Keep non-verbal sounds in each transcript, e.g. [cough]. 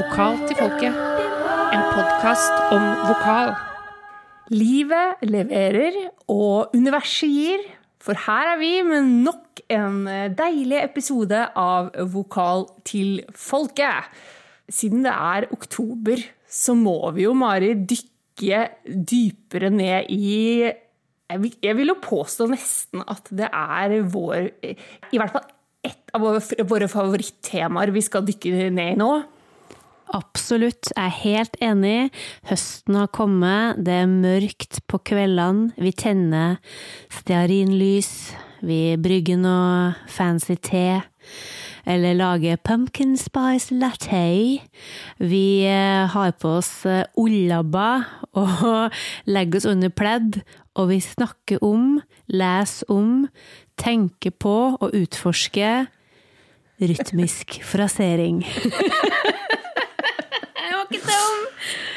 Vokal til folket. En podkast om vokal. Livet leverer, og universet gir. For her er vi med nok en deilig episode av Vokal til folket. Siden det er oktober, så må vi jo, Mari, dykke dypere ned i Jeg vil, jo påstå nesten at det er vår I hvert fall ett av våre, favorittemaer vi skal dykke ned i nå. Absolutt, jeg er helt enig. Høsten har kommet, det er mørkt på kveldene, vi tenner stearinlys, vi brygger noe fancy te, eller lager pumpkin spice latte. Vi eh, har på oss eh, ullabber og [laughs] legger oss under pledd, og vi snakker om, leser om, tenker på og utforsker rytmisk frasering. [laughs] Ikke dum!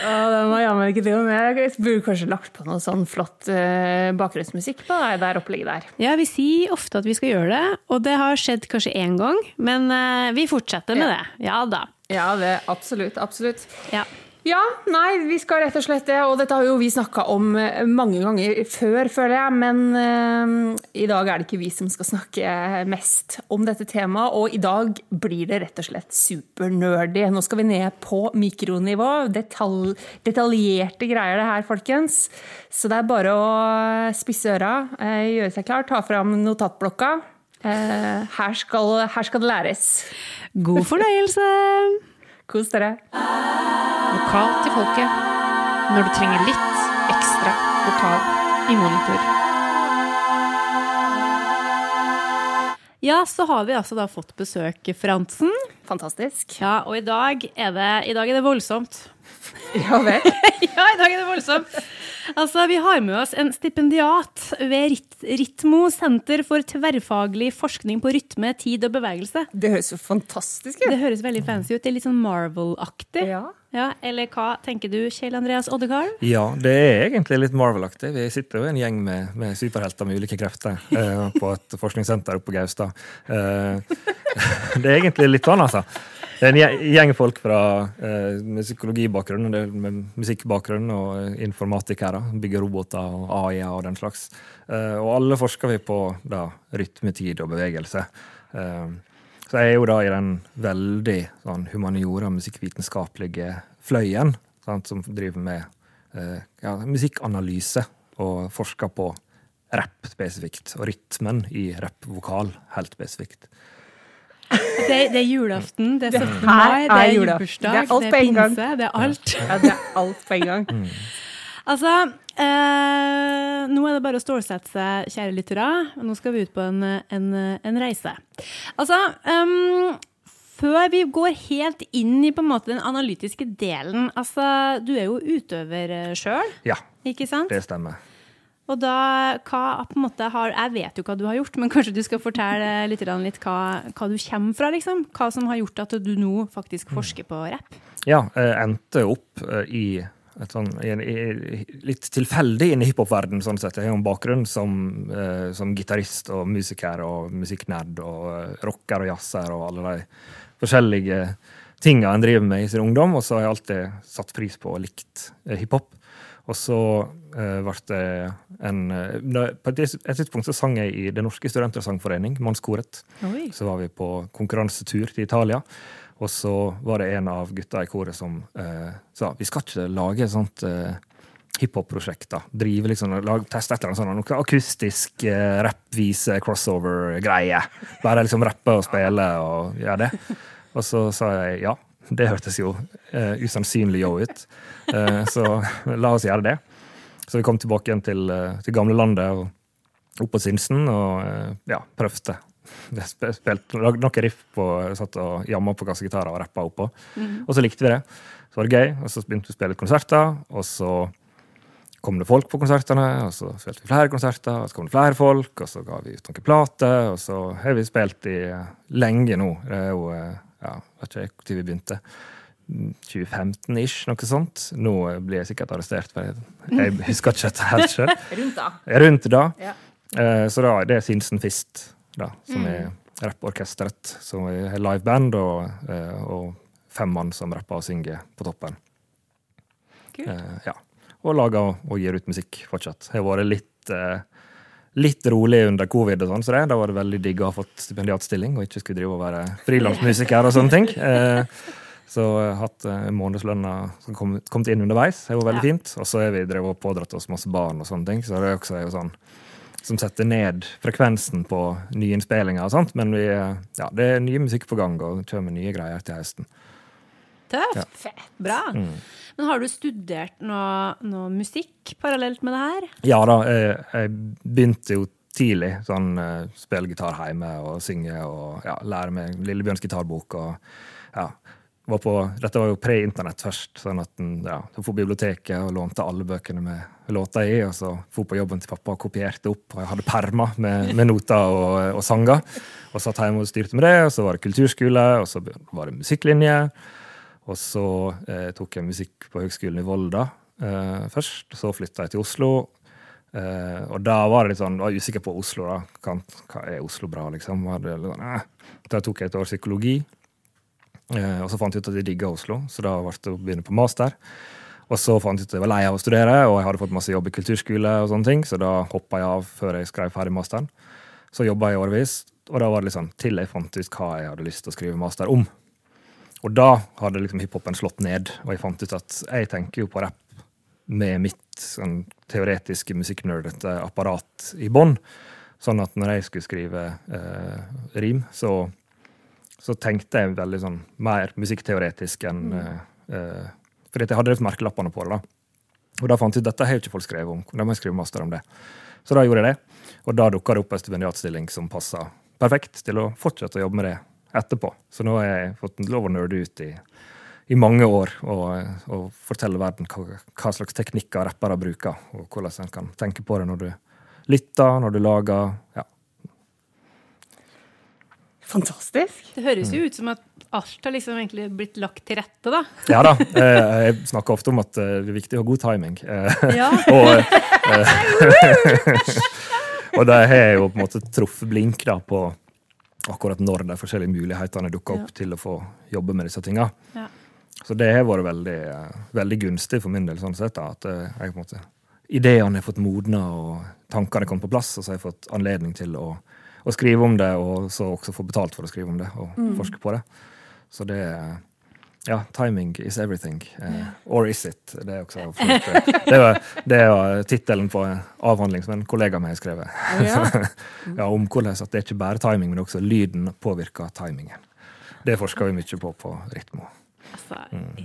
Ja, den var jammen ikke dum. Jeg burde kanskje lagt på noe sånn flott uh, bakgrunnsmusikk på det der opplegget der. Ja, vi sier ofte at vi skal gjøre det, og det har skjedd kanskje én gang, men uh, vi fortsetter med Ja. det. Ja da. Ja, det, absolutt. Absolutt. Ja. Ja, nei, vi skal rett og slett det. Og dette har jo vi snakka om eh, mange ganger før, føler jeg. Men uh, i dag er det ikke vi som skal snakke mest om dette temaet. Og i dag blir det rett og slett supernerdy. Nå skal vi ned på mikronivå. Detalj, detaljerte greier det her, folkens. Så det er bare å spisse øra, eh, gjøre seg klar, ta fram notatblokka. Uh, her, skal, her skal det læres. God fornøyelse! [laughs] Kos dere. Vokal til folket. Når du trenger litt ekstra vokal i monitor. Ja, så har vi altså da fått besøk, Fransen. Fantastisk. Ja, og i dag er det, i dag er det voldsomt. [laughs] Ja vel. [laughs] Ja, i dag er det voldsomt. Altså, Vi har med oss en stipendiat ved Ritmo, Senter for tverrfaglig forskning på rytme, tid og bevegelse. Det høres jo fantastisk ut. Det høres veldig fancy ut. Det er litt sånn Marvel-aktig. Ja. Ja, eller hva tenker du, Kjell Andreas Oddekarl? Ja, det er egentlig litt Marvel-aktig. Vi sitter jo en gjeng med, med superhelter med ulike krefter eh, på et forskningssenter oppe på Gaustad. Eh, [laughs] det er egentlig litt sånn, altså. Det er en gje- gjeng folk fra, eh, psykologibakgrunn, med musikkbakgrunn og eh, informatikere. Bygger roboter og AI-er og den slags. Eh, og alle forsker vi på da, rytme, tid og bevegelse. Eh, så jeg er jo da i den veldig sånn, humaniora, musikkvitenskapelige fløyen, sant, som driver med eh, ja, musikkanalyse og forsker på rapp spesifikt, og rytmen i rappvokal helt spesifikt. Det, det er julaften, det er 17. mai, det er julebursdag, Det det er pinse, det er alt. Ja, det er alt på en gang. [laughs] Altså, eh, nå er det bare å stålsette seg, kjære lyttere. Nå skal vi ut på en, en, en reise. Altså, um, før vi går helt inn i måte den analytiske delen Altså, du er jo utøver sjøl, Ja, ikke sant? det stemmer. Og da, hva på en måte har Jeg vet jo hva du har gjort, men kanskje du skal fortelle litt, litt hva, hva du kommer fra, liksom? Hva som har gjort at du nå faktisk forsker på rapp? Ja, jeg endte opp eh, i sånn, i, en- i, litt tilfeldig inn i hiphop-verdenen, sånn sett. Jeg har en bakgrunn som, eh, som gitarist og musiker og musikknerd og eh, rocker og jazzer og alle de forskjellige tinga en driver med i sin ungdom. Og så har jeg alltid satt pris på og likt hiphop. Og så uh, ble det en da- På et, tidspunkt så sang jeg i Det Norske studentersangforening, Mannskoret. Oi. Så var vi på konkurransetur til Italia. Og så var det en av gutta i koret som uh, sa vi skal ikke lage et sånt uh, hiphop-prosjekt. Drive liksom, lag, Teste et eller annet sånt, akustisk uh, rappvise, crossover-greie. Bare liksom rappe og spille og gjøre det. Og så sa jeg ja. Det hørtes jo eh, usannsynlig yo ut. Eh, så la oss gjøre det. Så vi kom tilbake igjen til, eh, til gamlelandet og opp på Sinsen og eh, ja, prøvde. Jeg spilte, noen riff på, satt og jamma på kassegitarer og rappa oppå. Og så likte vi det. Så var det gøy, og så begynte vi å spille konserter. Og så kom det folk på konsertene, og så spilte vi flere konserter, og så kom det flere folk, og så ga vi ut noen plater, og så har vi spilt i eh, lenge nå. Det er jo ja, vet ikke når vi begynte. 2015-ish, noe sånt. Nå blir jeg sikkert arrestert, for jeg, jeg husker ikke dette helt sjøl. [laughs] Rundt da. Rundt da. Ja. Eh, Så da, det er Sinsen Fist, da, som er rapporkesteret. Som er liveband og, eh, og fem mann som rapper og synger på toppen. Kult. Eh, ja. Og lager og gir ut musikk fortsatt. Har vært litt, litt rolig under covid, og sånn, så det, da var det veldig digg å ha fått stipendiatstilling og ikke skulle drive og være frilansmusiker og sånne ting. Eh, så jeg har hatt eh, månedslønna som kom, kommet inn underveis. Det var veldig Ja. fint. Og så har vi drevet og pådratt oss masse barn og sånne ting, så det er også jo sånn som setter ned frekvensen på nye innspillinger og sånt. Men vi, eh, ja, det er nye musikk på gang, og kommer nye greier til høsten. Tøft. Fett. Bra. Mm. Men har du studert noe, noe musikk parallelt med det her? Ja da, jeg, jeg begynte jo tidlig. Sånn uh, spille gitar hjemme og synge og ja, lære meg Lillebjørns gitarbok og ja. Var på, dette var jo pre-internett først, sånn at en ja, dro på biblioteket og lånte alle bøkene med låter i, og så dro på jobben til pappa og kopierte opp, og jeg hadde permer med, med noter og, og sanger. Og satt hjemme og styrte med det, og så var det kulturskole, og så var det musikklinje. Og så eh, tok jeg musikk på Høgskolen i Volda eh, først. Så flytta jeg til Oslo. Eh, og da var jeg litt sånn, var jeg usikker på Oslo. da. Kan, hva er Oslo bra, liksom? Sånn, eh. Da tok jeg et år psykologi. Eh, og så fant jeg ut at jeg digga Oslo, så da ble det å begynne på master. Og så fant jeg ut at jeg var lei av å studere, og jeg hadde fått masse jobb i kulturskole, og sånne ting, så da hoppa jeg av før jeg skrev ferdig masteren. Så jobba jeg årevis, og da var det litt sånn til jeg fant ut hva jeg hadde lyst til å skrive master om. Og da hadde liksom hiphopen slått ned, og jeg fant ut at jeg tenker jo på rapp med mitt sånn, teoretiske musikknerdete apparat i bånn. Sånn at når jeg skulle skrive eh, rim, så, så tenkte jeg veldig sånn mer musikkteoretisk enn mm. eh, Fordi at jeg hadde merkelappene på det. da. Og da fant jeg ut dette har jo ikke folk skrevet om. Da må jeg skrive master om det. Så da gjorde jeg det. Og da dukka det opp en stipendiatstilling som passa perfekt til å fortsette å jobbe med det etterpå. Så nå har jeg fått lov å nerde ut i, i mange år og, og fortelle verden hva, hva slags teknikker rappere bruker, og hvordan en kan tenke på det når du lytter, når du lager ja. Fantastisk. Det høres Mm. jo ut som at alt har liksom egentlig blitt lagt til rette, da. [laughs] ja da. eh, Jeg snakker ofte om at eh, det er viktig å ha god timing. Eh, Ja. [laughs] Og, [laughs] og det har jeg jo på en måte truffet blink da, på akkurat når de forskjellige mulighetene dukker opp Ja. til å få jobbe med disse tinga. Ja. Så det har vært veldig, eh, veldig gunstig for min del, sånn sett. da, At eh, jeg på en måte ideene har fått modna, og tankene kommet på plass, og så har jeg fått anledning til å, å skrive om det, og så også få betalt for å skrive om det, og forske på det. Så det er ja, timing is everything. Uh, or is it? Det er også [laughs] Det var, det var tittelen på avhandling som en kollega av meg har skrevet. Ja. [laughs] ja, om hvordan at det er ikke bare timing, men også lyden påvirker timingen. Det forsker vi mye på på Ritmo. Altså, Mm.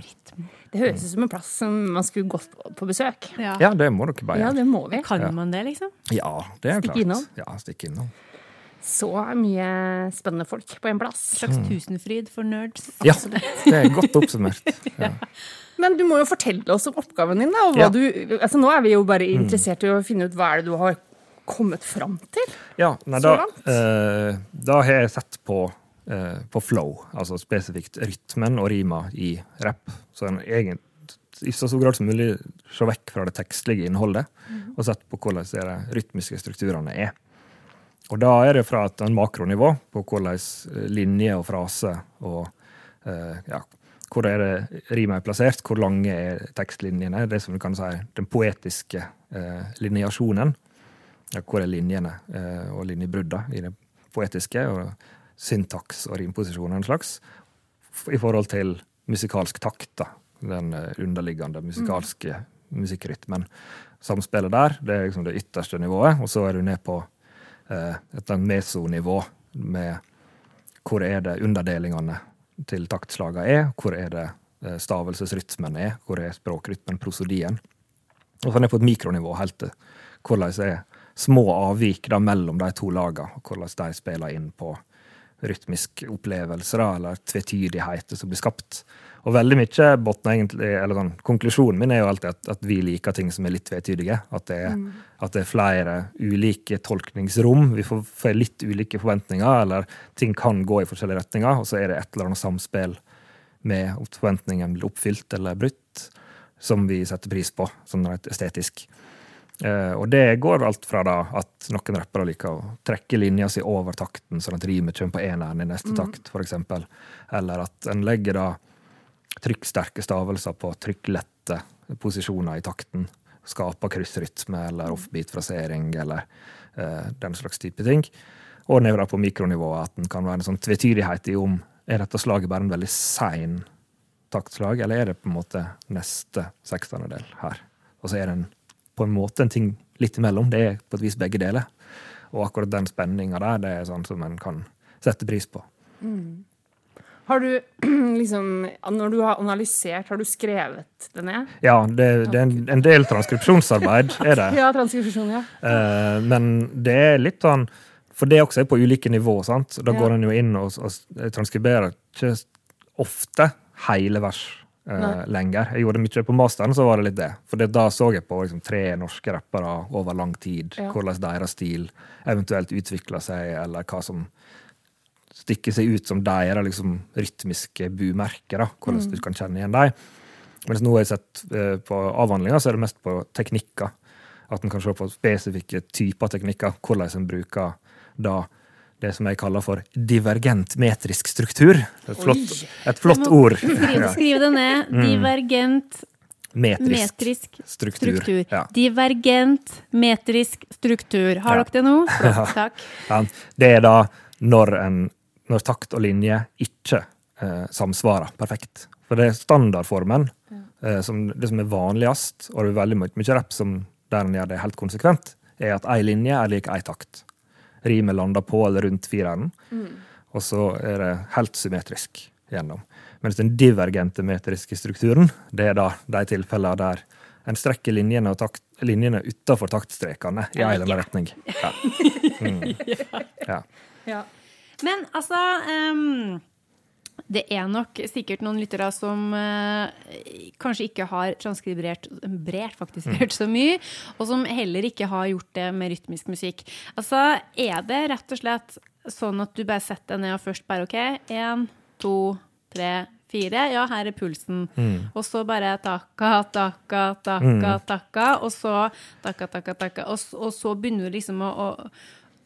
Det høres ut som en plass som man skulle gått på besøk. Ja. Ja, det må dere bare gjøre. Ja, det må vi. Kan man det, liksom? Ja, det er Stikk klart. innom. Ja, stikk innom. Så mye spennende folk på en En plass. slags tusenfryd for nerds. Ja, det er godt oppsummert. [laughs] Ja. Men du må jo fortelle oss om oppgaven din. da, og hva Ja. du, altså Nå er vi jo bare interessert i å finne ut hva er det du har kommet fram til. Ja, nei, da, eh, da har jeg sett på, eh, på flow, altså spesifikt rytmen og rima i rapp. Så en egen, i så stor grad som mulig se vekk fra det tekstlige innholdet, og sett på hvordan de rytmiske strukturene er. Og da er det fra et makronivå på hvordan eh, linje og frase og eh, ja, hvor er det rimet er plassert, hvor lange er tekstlinjene, det som du kan si den poetiske eh, lineasjonen. Ja, hvor er linjene eh, og linjebrudda i det poetiske, og syntaks og rimposisjonen slags, i forhold til musikalsk takt, da. Den eh, underliggende musikalske musikkrytmen. Samspillet der, det er liksom det ytterste nivået, og så er du ned på et sånn mesonivå med hvor er det underdelingene til taktslagene er, hvor er det eh, stavelsesrytmen er, hvor er språkrytmen, prosodien. Og så er det på et mikronivå helt til hvordan er små avvik da mellom de to lagene, og hvordan de spiller inn på rytmisk opplevelse, da, eller tvetydigheter som blir skapt. Og veldig mye botner egentlig, eller sånn, Konklusjonen min er jo alltid at, at vi liker ting som er litt tvetydige. At det er, at det er flere ulike tolkningsrom. Vi får, får litt ulike forventninger, eller ting kan gå i forskjellige retninger, og så er det et eller annet samspill med at forventningen blir oppfylt eller brutt, som vi setter pris på, sånn rett estetisk. Uh, og det går alt fra da at noen rappere liker å trekke linja si over takten, sånn at rimet kommer på eneren i neste takt, for eksempel. Eller at en legger da trykksterke stavelser på trykklette posisjoner i takten. Skaper kryssrytme eller offbeat-frasering eller eh, den slags type ting. Og ned på mikronivået at den kan være en sånn tvetydighet i om er dette slaget bare en veldig sein taktslag, eller er det på en måte neste sekstendedel her? Og så er det en, på en måte en ting litt imellom. Det er på et vis begge deler. Og akkurat den spenninga der, det er sånn som en kan sette pris på. Mm. Har du [clears throat] liksom Når du har analysert, har du skrevet det ned? Ja, det, det er en, en, del transkripsjonsarbeid, er det. [laughs] ja, transkripsjon, ja. Uh, men det er litt sånn For det også er på ulike nivå. sant? Da går en jo inn og, og transkriberer ikke ofte hele vers uh, lenger. Jeg gjorde mye på masteren, så var det litt det. For da så jeg på liksom, tre norske rappere over lang tid, ja. hvordan deres stil eventuelt utvikla seg, eller hva som stikker seg ut som deres liksom, rytmiske bumerker. Hvordan mm. du kan kjenne igjen dem. Mens nå har jeg sett eh, på avhandlinga, så er det mest på teknikker. At en kan se på spesifikke typer teknikker. Hvordan en bruker da det som jeg kaller for divergent metrisk struktur. Et flott, et flott ord. Skrive, [laughs] skrive det ned. Mm. Divergent Metrisk, metrisk struktur. struktur. Ja. Divergent metrisk struktur. Har ja. dere det nå? [laughs] Flott, takk. Ja. Det er da når en når takt og linje ikke eh, samsvarer perfekt. For det er standardformen, eh, som, det som er vanligst, og det er veldig mye rapp som der en gjør det helt konsekvent, er at ei linje er lik ei takt. Rimet lander på eller rundt fireren, mm. og så er det helt symmetrisk gjennom. Mens den divergente metriske strukturen, det er da de tilfellene der en strekker linjene, takt, linjene utafor taktstrekene i en eller annen retning. Ja. [laughs] Mm. ja. ja. Men altså um, Det er nok sikkert noen lyttere som uh, kanskje ikke har transkribert brert faktisk mm. så mye, og som heller ikke har gjort det med rytmisk musikk. Altså, er det rett og slett sånn at du bare setter deg ned og først bare OK, én, to, tre, fire. Ja, her er pulsen. Mm. Og så bare takka, takka, takka, mm. takka. Og så takka, takka, takka. Og, og så begynner du liksom å, å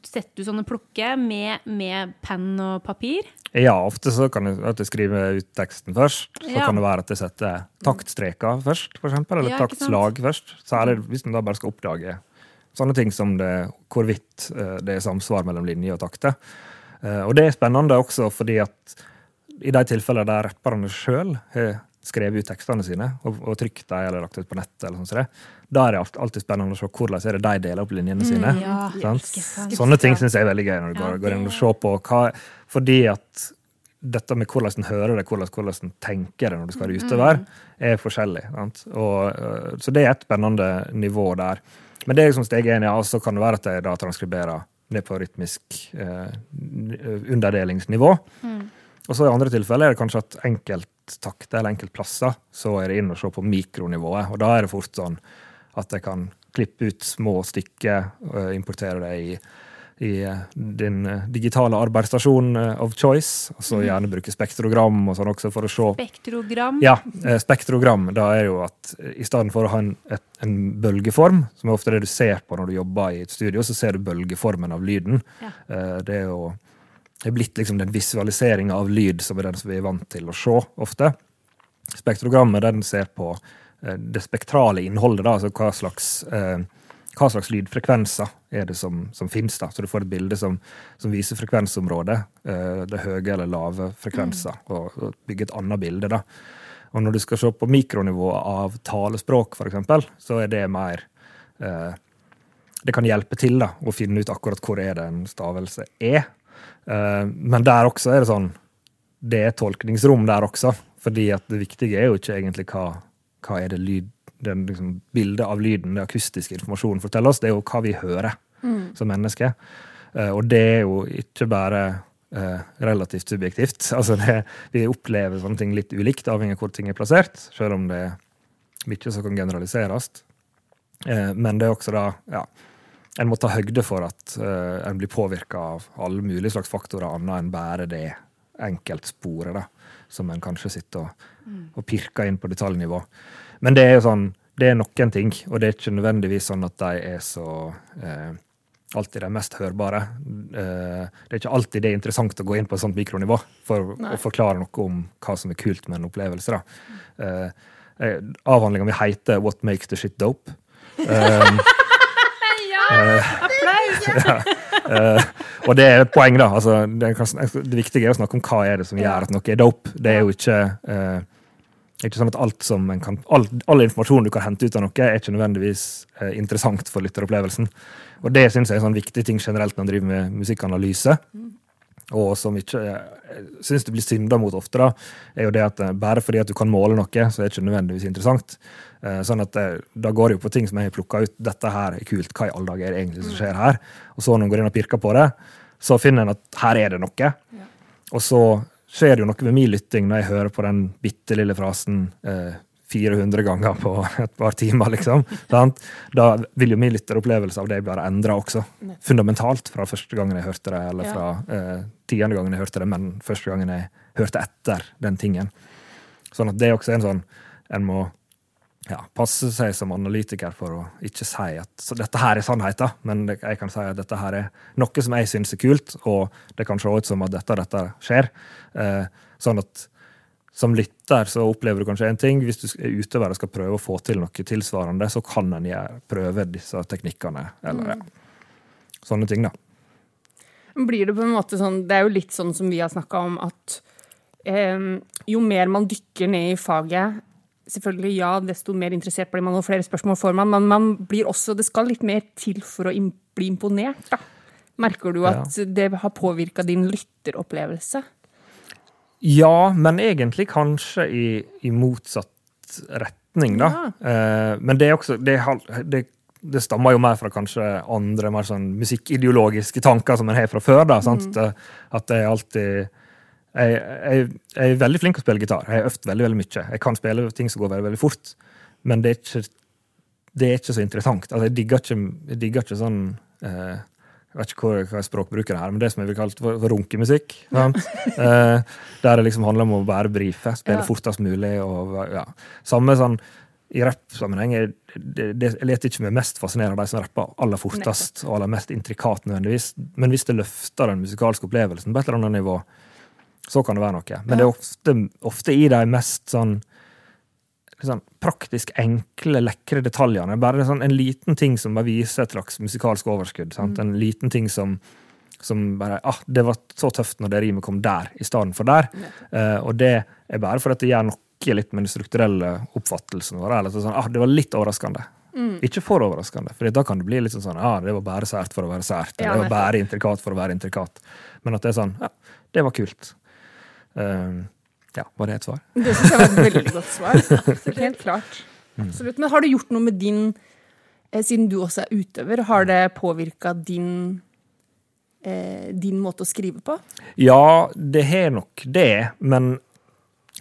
setter du sånne plukker med, med penn og papir? Ja, ofte så kan jeg, at jeg skriver ut teksten først. Så ja. kan det være at jeg setter taktstreker først, for eksempel, eller ja, taktslag først. Særlig hvis man da bare skal oppdage sånne ting som det, hvorvidt eh, det er samsvar mellom linje og takter. Eh, og det er spennende også fordi at i de tilfellene der rapperne sjøl har skrevet ut tekstene sine og, og trykt dem eller lagt ut på nettet, eller som det, da er det alltid spennende å se hvordan er det de deler opp linjene sine. Mm, ja. Sånne ting syns jeg er veldig gøy når du går, går, inn og ser på hva Fordi at dette med hvordan en hører det, hvordan, hvordan en tenker det når du skal utover, mm. er forskjellig. Og, øh, så det er et spennende nivå der. Men det er liksom steg én, ja, så kan det være at jeg da transkriberer ned på rytmisk eh, underdelingsnivå. Mm. Og så i andre tilfeller er det kanskje at enkelttakter eller enkeltplasser, så er det inn og se på mikronivået. Og da er det fort sånn at jeg kan klippe ut små stykker og importere det i, i eh, din eh, digitale arbeidsstasjon eh, of choice. Og så mhm. gjerne bruke spektrogram og sånn også for å se Spektrogram? Ja, spektrogram. Da er jo at i stedet for å ha en, et, en, bølgeform, som er ofte det du ser på når du jobber i et studio, så ser du bølgeformen av lyden. Ja. Det er jo det er blitt liksom den visualiseringa av lyd som er den som vi er vant til å se ofte. Spektrogrammet den ser på Eh, det spektrale innholdet, da, altså hva slags, eh, hva slags lydfrekvenser er det som, som finnes. da, Så du får et bilde som, som viser frekvensområdet, eh, det høye eller lave frekvenser, mm. og, og bygge et annet bilde. da. Og når du skal se på mikronivået av talespråk, f.eks., så er det mer eh, Det kan hjelpe til da, å finne ut akkurat hvor er det en stavelse er. Eh, men der også er det sånn Det er tolkningsrom der også. fordi at det viktige er jo ikke egentlig hva hva er det lyd, den liksom, bildet av lyden, den akustiske informasjonen forteller oss, det er jo hva vi hører mm. som mennesker. Uh, og det er jo ikke bare uh, relativt subjektivt. [laughs] Altså det, vi opplever sånne ting litt ulikt, avhengig av hvor ting er plassert, selv om det er mye som kan generaliseres. Uh, men det er også da ja, en må ta høgde for at en blir påvirka av alle mulige slags faktorer, annet enn bare det enkeltsporet da, som en kanskje sitter og Mm. og pirker inn på detaljnivå. Men det er jo sånn, det er noen ting, og det er ikke nødvendigvis sånn at de er så uh, alltid de mest hørbare. Uh, det er ikke alltid det er interessant å gå inn på et sånt mikronivå for Nei. å forklare noe om hva som er kult med en opplevelse. da. Avhandlinga mi heter 'What makes the shit dope'. Um, [laughs] [laughs] Eh, og det er et poeng, da. Altså, det, det viktige er å snakke om hva er det som gjør at noe er dope. Det er jo ikke uh, ikke sånn at alt som kan, all, all informasjon du kan hente ut av noe, er ikke nødvendigvis uh, interessant for lytteropplevelsen. Og det syns jeg er en sånn viktig ting generelt når man driver med musikkanalyse. Og som ikke syns det blir synda mot ofte, da, er jo det at eh, bare fordi at du kan måle noe, så er det ikke nødvendigvis interessant. Eh, sånn at Da går det jo på ting som jeg har plukka ut. Dette her er kult. Hva i alle dager er det egentlig som skjer her? Og så når en går inn og pirker på det, så finner en at her er det noe. Og så skjer det jo noe med min lytting når jeg hører på den bitte lille frasen eh, 400 ganger på et par timer, liksom. sant? Da vil jo min lytteropplevelse av det bare endre også. Fundamentalt fra første gangen jeg hørte det, eller fra eh, tiende gangen jeg hørte det, men første gangen jeg hørte etter den tingen. Sånn at det er også en sånn En må ja, passe seg som analytiker for å ikke si at så dette her er sannheten, men jeg kan si at dette her er noe som jeg syns er kult, og det kan se ut som at dette og dette skjer. Eh, sånn at som lytter så opplever du kanskje en ting. Hvis du er utøver og skal prøve å få til noe tilsvarende, så kan en prøve disse teknikkene. Eller ja. sånne ting, da. Blir det på en måte sånn Det er jo litt sånn som vi har snakka om, at eh, jo mer man dykker ned i faget Selvfølgelig, ja, desto mer interessert blir man, og flere spørsmål får man, men man blir også, det skal litt mer til for å bli imponert. da. Merker du at det har påvirka din lytteropplevelse? Ja, men egentlig kanskje i, i motsatt retning, da. Eh, men det også det, det, det stammer jo mer fra kanskje andre mer sånn musikkideologiske tanker som en har fra før. da, sant? Mm. At det er alltid jeg, jeg, jeg er veldig flink til å spille gitar. Jeg har øvd veldig veldig mye. Jeg kan spille ting som går veldig, veldig fort, men det er ikke, det er ikke så interessant. Altså, jeg digger ikke, jeg digger ikke sånn eh, Jeg vet ikke hva, hva språkbruken er her, men det som jeg vil kalle for, for runkemusikk. Ja. [laughs] Eh, der det liksom handler om å bare brife, spille Ja. fortest mulig. og ja. Samme sånn i rappsammenheng det, Jeg leter ikke meg mest fascinerende av de som rapper aller fortest og aller mest intrikat, nødvendigvis. Men hvis det løfter den musikalske opplevelsen på et eller annet nivå, så kan det være noe. Men det er ofte, ofte i de mest sånn sånn praktisk enkle, lekre detaljene. Bare sånn en liten ting som bare viser et slags musikalsk overskudd. Sant? En liten ting som, som bare ah, Det var så tøft når det rimet kom der i stedet for der. Uh, og det er bare fordi det gjør noe litt med den strukturelle oppfattelsen vår. Eller sånn, ah, det var litt overraskende. Ikke for overraskende, for da kan det bli litt sånn ah, det var bare sært for å være sært. Ja, det var bare intrikat for å være intrikat. Men at det er sånn Ja, det var kult. Eh, ja, var det et svar? Det syns jeg var et veldig godt svar. [laughs] Helt klart. Absolutt. Men har det gjort noe med din eh, Siden du også er utøver, har det påvirka din eh, din måte å skrive på? Ja, det har nok det, men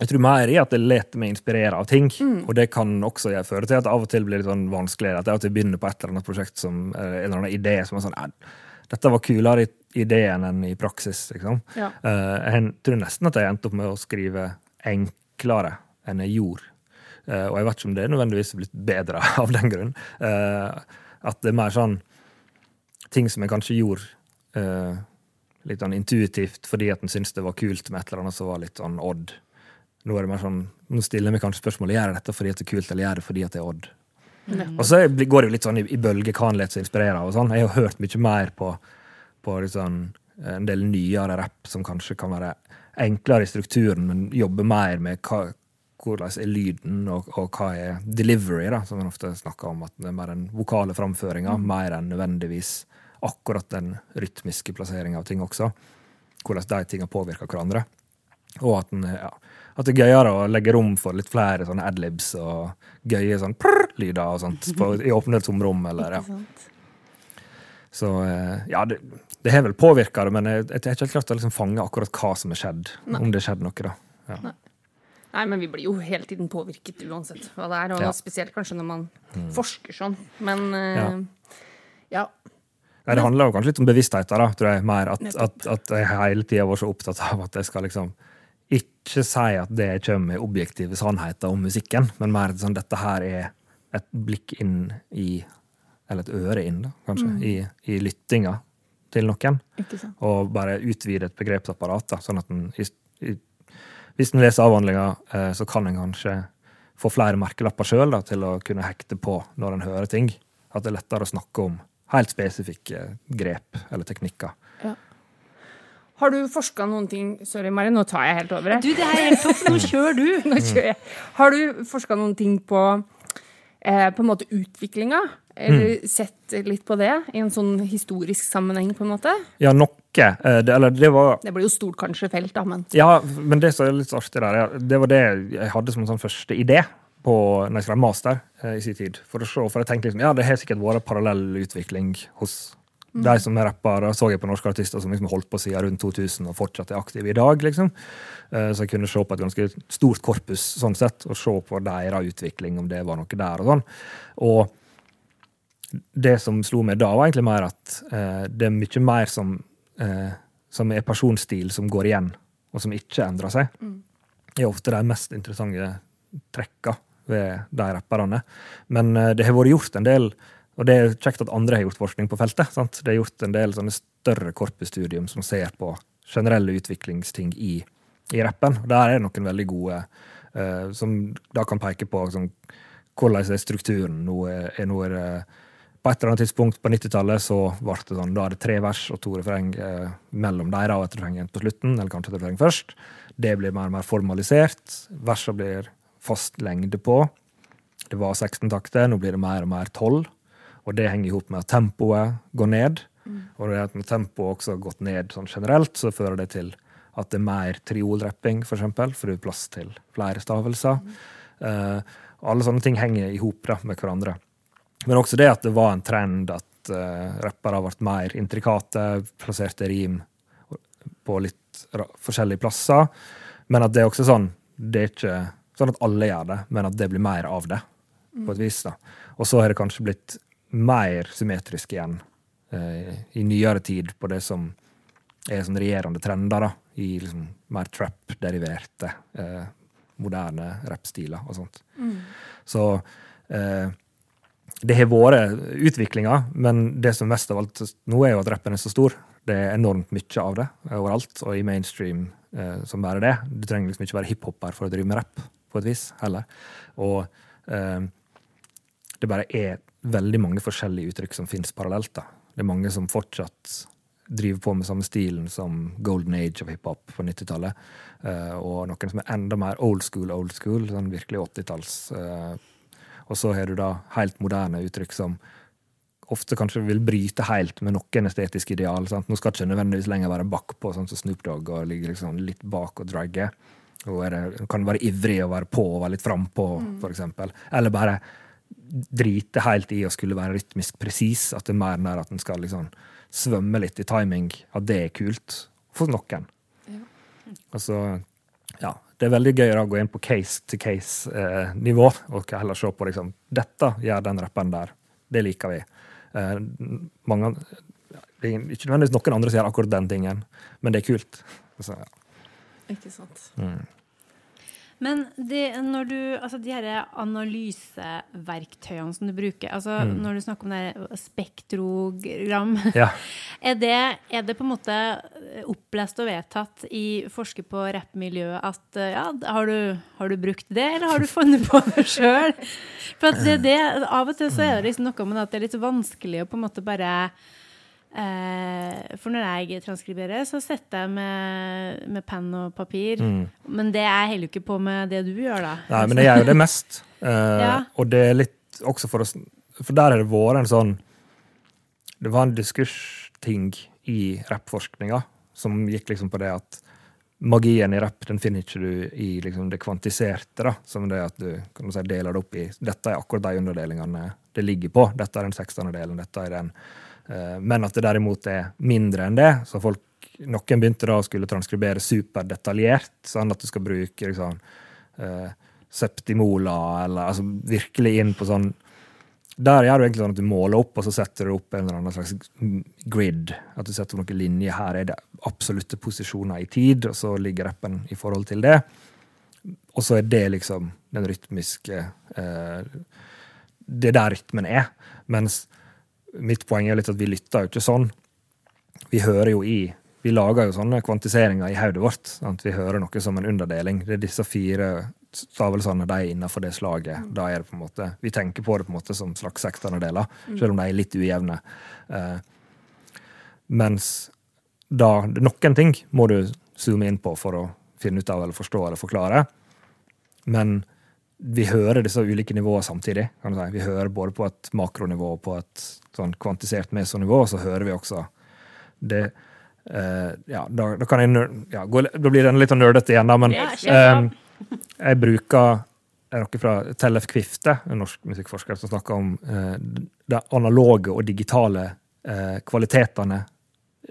jeg tror mer i at det lar meg inspirere av ting. Og det kan også gjøre- føre til at det av og til blir litt sånn vanskelig. At jeg begynner på et eller annet prosjekt som en eller annen idé som er sånn Dette var kulere i ideen enn i praksis. Liksom. Ja. Eh, jeg tror nesten at jeg endte opp med å skrive enklere enn jeg gjorde. Eh, og jeg vet ikke om det er nødvendigvis blitt bedre [laughs] av den grunn. Eh, at det er mer sånn ting som jeg kanskje gjorde litt sånn intuitivt fordi at en syntes det var kult med et eller annet som var litt sånn odd. Nå er det mer sånn, nå stiller jeg meg kanskje spørsmålet gjør jeg dette fordi at det er kult, eller gjør jeg det fordi at det er odd. Og så går det jo litt sånn i, i bølger hva han lar seg inspirere av. og sånn. Jeg har hørt mye mer på, på sånn, en del nyere rapp som kanskje kan være enklere i strukturen, men jobbe mer med hva, hvordan er lyden, og, og hva er delivery, da, som man ofte snakker om. At det er mer den vokale framføringa, mer enn nødvendigvis akkurat den rytmiske plasseringa av ting også. Hvordan de tingene påvirker hverandre. Og at, den, ja, at det er gøyere å legge rom for litt flere sånne adlibs og gøye sånn prr-lyder og sånt på, i åpne tomrom. Eller, ja. Så eh, ja, det, det har vel påvirka det, men jeg, jeg har ikke helt klart å liksom fange akkurat hva som har skjedd. Om det skjedde noe, da. Ja. Nei, men vi blir jo hele tiden påvirket uansett hva det er. Og Ja. Mm. spesielt kanskje når man forsker sånn. Men eh, ja. Nei, det handler jo kanskje litt om bevisstheten, da, tror jeg. Mer at, at, at jeg hele tida var så opptatt av at jeg skal liksom ikke si at det kommer med objektive sannheter om musikken, men mer sånn dette her er et blikk inn i eller et øre inn, da, kanskje, i, i lyttinga til noen. Og bare utvide et begrepsapparat, da, sånn at en i, i, Hvis en leser avhandlinga, eh, så kan en kanskje få flere merkelapper sjøl til å kunne hekte på når en hører ting. At det er lettere å snakke om helt spesifikke grep eller teknikker. Har du forska noen ting Sorry, Mari, nå tar jeg helt over. her. Du, det er helt topp. Nå [laughs] kjører du. Nå kjører jeg. Har du forska noen ting på eh, på en måte utviklinga? Eller sett litt på det i en sånn historisk sammenheng, på en måte? Ja, noe. eh, Det, eller det var Det blir jo stort kanskje felt, da, men Ja, men det som er litt artig der, det var det jeg hadde som en sånn første idé på, når jeg skrev master eh, i sin tid. For å se, for jeg tenkte liksom, ja, det har sikkert vært parallell utvikling hos de som er rappere. Så jeg på norske artister som liksom holdt på siden rundt 2000 og fortsatt er aktive i dag. liksom. Eh, Så jeg kunne se på et ganske stort korpus sånn sett, og se på deres utvikling, om det var noe der og sånn. Og det som slo meg da, var egentlig mer at eh, det er mye mer som, eh, som er personstil som går igjen, og som ikke endrer seg. Det er ofte de mest interessante trekka ved de rapperne. Men eh, det har vært gjort en del, og det er kjekt at andre har gjort forskning på feltet. Sant? Det er gjort en del sånne større korpusstudium som ser på generelle utviklingsting i, i rappen. Og der er det noen veldig gode eh, som da kan peke på sånn, hvordan er strukturen nå. Er, er nå er på et eller annet tidspunkt på 90-tallet så ble det sånn, da er det tre vers og to refreng eh, mellom deres og et refreng på slutten, eller kanskje et refreng først. Det blir mer og mer formalisert. Versene blir fast lengde på. Det var 16 takter, nå blir det mer og mer 12. Og det henger i hop med at tempoet går ned. Og det at når tempoet også har gått ned sånn generelt, så fører det til at det er mer triolrapping, for eksempel, for det er plass til flere stavelser. Eh, alle sånne ting henger i hop med hverandre. Men også det at det var en trend at uh, rappere ble mer intrikate, plasserte rim på litt forskjellige plasser. Men at det er også sånn Det er ikke sånn at alle gjør det, men at det blir mer av det. på et vis da. Og så har det kanskje blitt mer symmetrisk igjen uh, i nyere tid på det som er sånn regjerende trender, da, i liksom mer trap-deriverte, uh, moderne rappstiler og sånt. Så eh, det har vært utviklinga, men det som mest av alt nå er jo at rappen er så stor. Det er enormt mye av det overalt, og i mainstream eh, som bare det. Du trenger liksom ikke være hiphopper for å drive med rapp, på et vis, heller. Og eh, det bare er veldig mange forskjellige uttrykk som finnes parallelt. da. Det er mange som fortsatt driver på med samme stilen som golden age of hiphop på 90-tallet. Eh, og noen som er enda mer old school, old school, sånn virkelig 80-talls. Eh, og så har du da helt moderne uttrykk som ofte kanskje vil bryte helt med noen estetiske ideal. Sant? Nå skal ikke nødvendigvis lenger være bakpå, sånn som Snoop Dogg, og ligge liksom litt bak og dragge. Og er det, kan være ivrig og være på og være litt frampå, for eksempel. Eller bare drite helt i å skulle være rytmisk presis. At det er mer nær at en skal liksom svømme litt i timing. At det er kult for noen. Altså, ja, det er veldig gøy å gå inn på case-to-case-nivå og heller se på liksom, dette gjør den rapperen der. Det liker vi. Eh, mange, det er ikke nødvendigvis noen andre som gjør akkurat den tingen, men det er kult. Så, ja. Ikke sant. Men det, når du, altså de her analyseverktøyene som du bruker, altså når du snakker om det spektrogram, Ja. [laughs] er, det, er det på en måte opplest og vedtatt i forsker på rappmiljøet at eh, ja, har du, har du brukt det, eller har du funnet på det sjøl? For det, det, av og til så er det liksom noe med at det er litt vanskelig å på en måte bare for når jeg transkriberer, så sitter jeg med, med penn og papir. Men det jeg holder jo ikke på med det du gjør, da. Nei, men jeg gjør jo det mest. [laughs] Eh, Ja. Og det er litt også for oss For der har det vært en sånn Det var en diskursting i rappforskninga som gikk liksom på det at magien i rapp den finner ikke du i liksom det kvantiserte. da, Som det at du kan du si, deler det opp i Dette er akkurat de underdelingene det ligger på. Dette er den sekstende delen. dette er den. Eh, Men at det derimot er mindre enn det. så folk, Noen begynte da å skulle transkribere superdetaljert, sånn at du skal bruke liksom, eh, septimola, eller altså virkelig inn på sånn Der gjør du egentlig sånn at du måler opp, og så setter du opp en eller annen slags grid. At du setter noen linjer. Her er det absolutte posisjoner i tid, og så ligger rappen i forhold til det. Og så er det liksom den rytmiske eh, Det er der rytmen er. Mens mitt poeng er litt at vi lytter jo ikke sånn. Vi hører jo i Vi lager jo sånne kvantiseringer i hodet vårt. Sant? Vi hører noe som en underdeling. Det er disse fire stavelsene de er innenfor det slaget. Da er det på en måte, Vi tenker på det på en måte som slags sekstendedeler, selv om de er litt ujevne. Eh, mens da Noen ting må du zoome inn på for å finne ut av eller forstå eller forklare. Men vi hører disse ulike nivåene samtidig. kan du si. Vi hører både på et makronivå og på et sånn kvantisert mesonivå, og så hører vi også det eh, Ja, da, da kan jeg ja, gå, Da blir den litt sånn nerdete igjen, da, men eh, jeg bruker er noe fra Tellef Kvifte, en norsk musikkforsker, som snakker om eh, de analoge og digitale eh, kvalitetene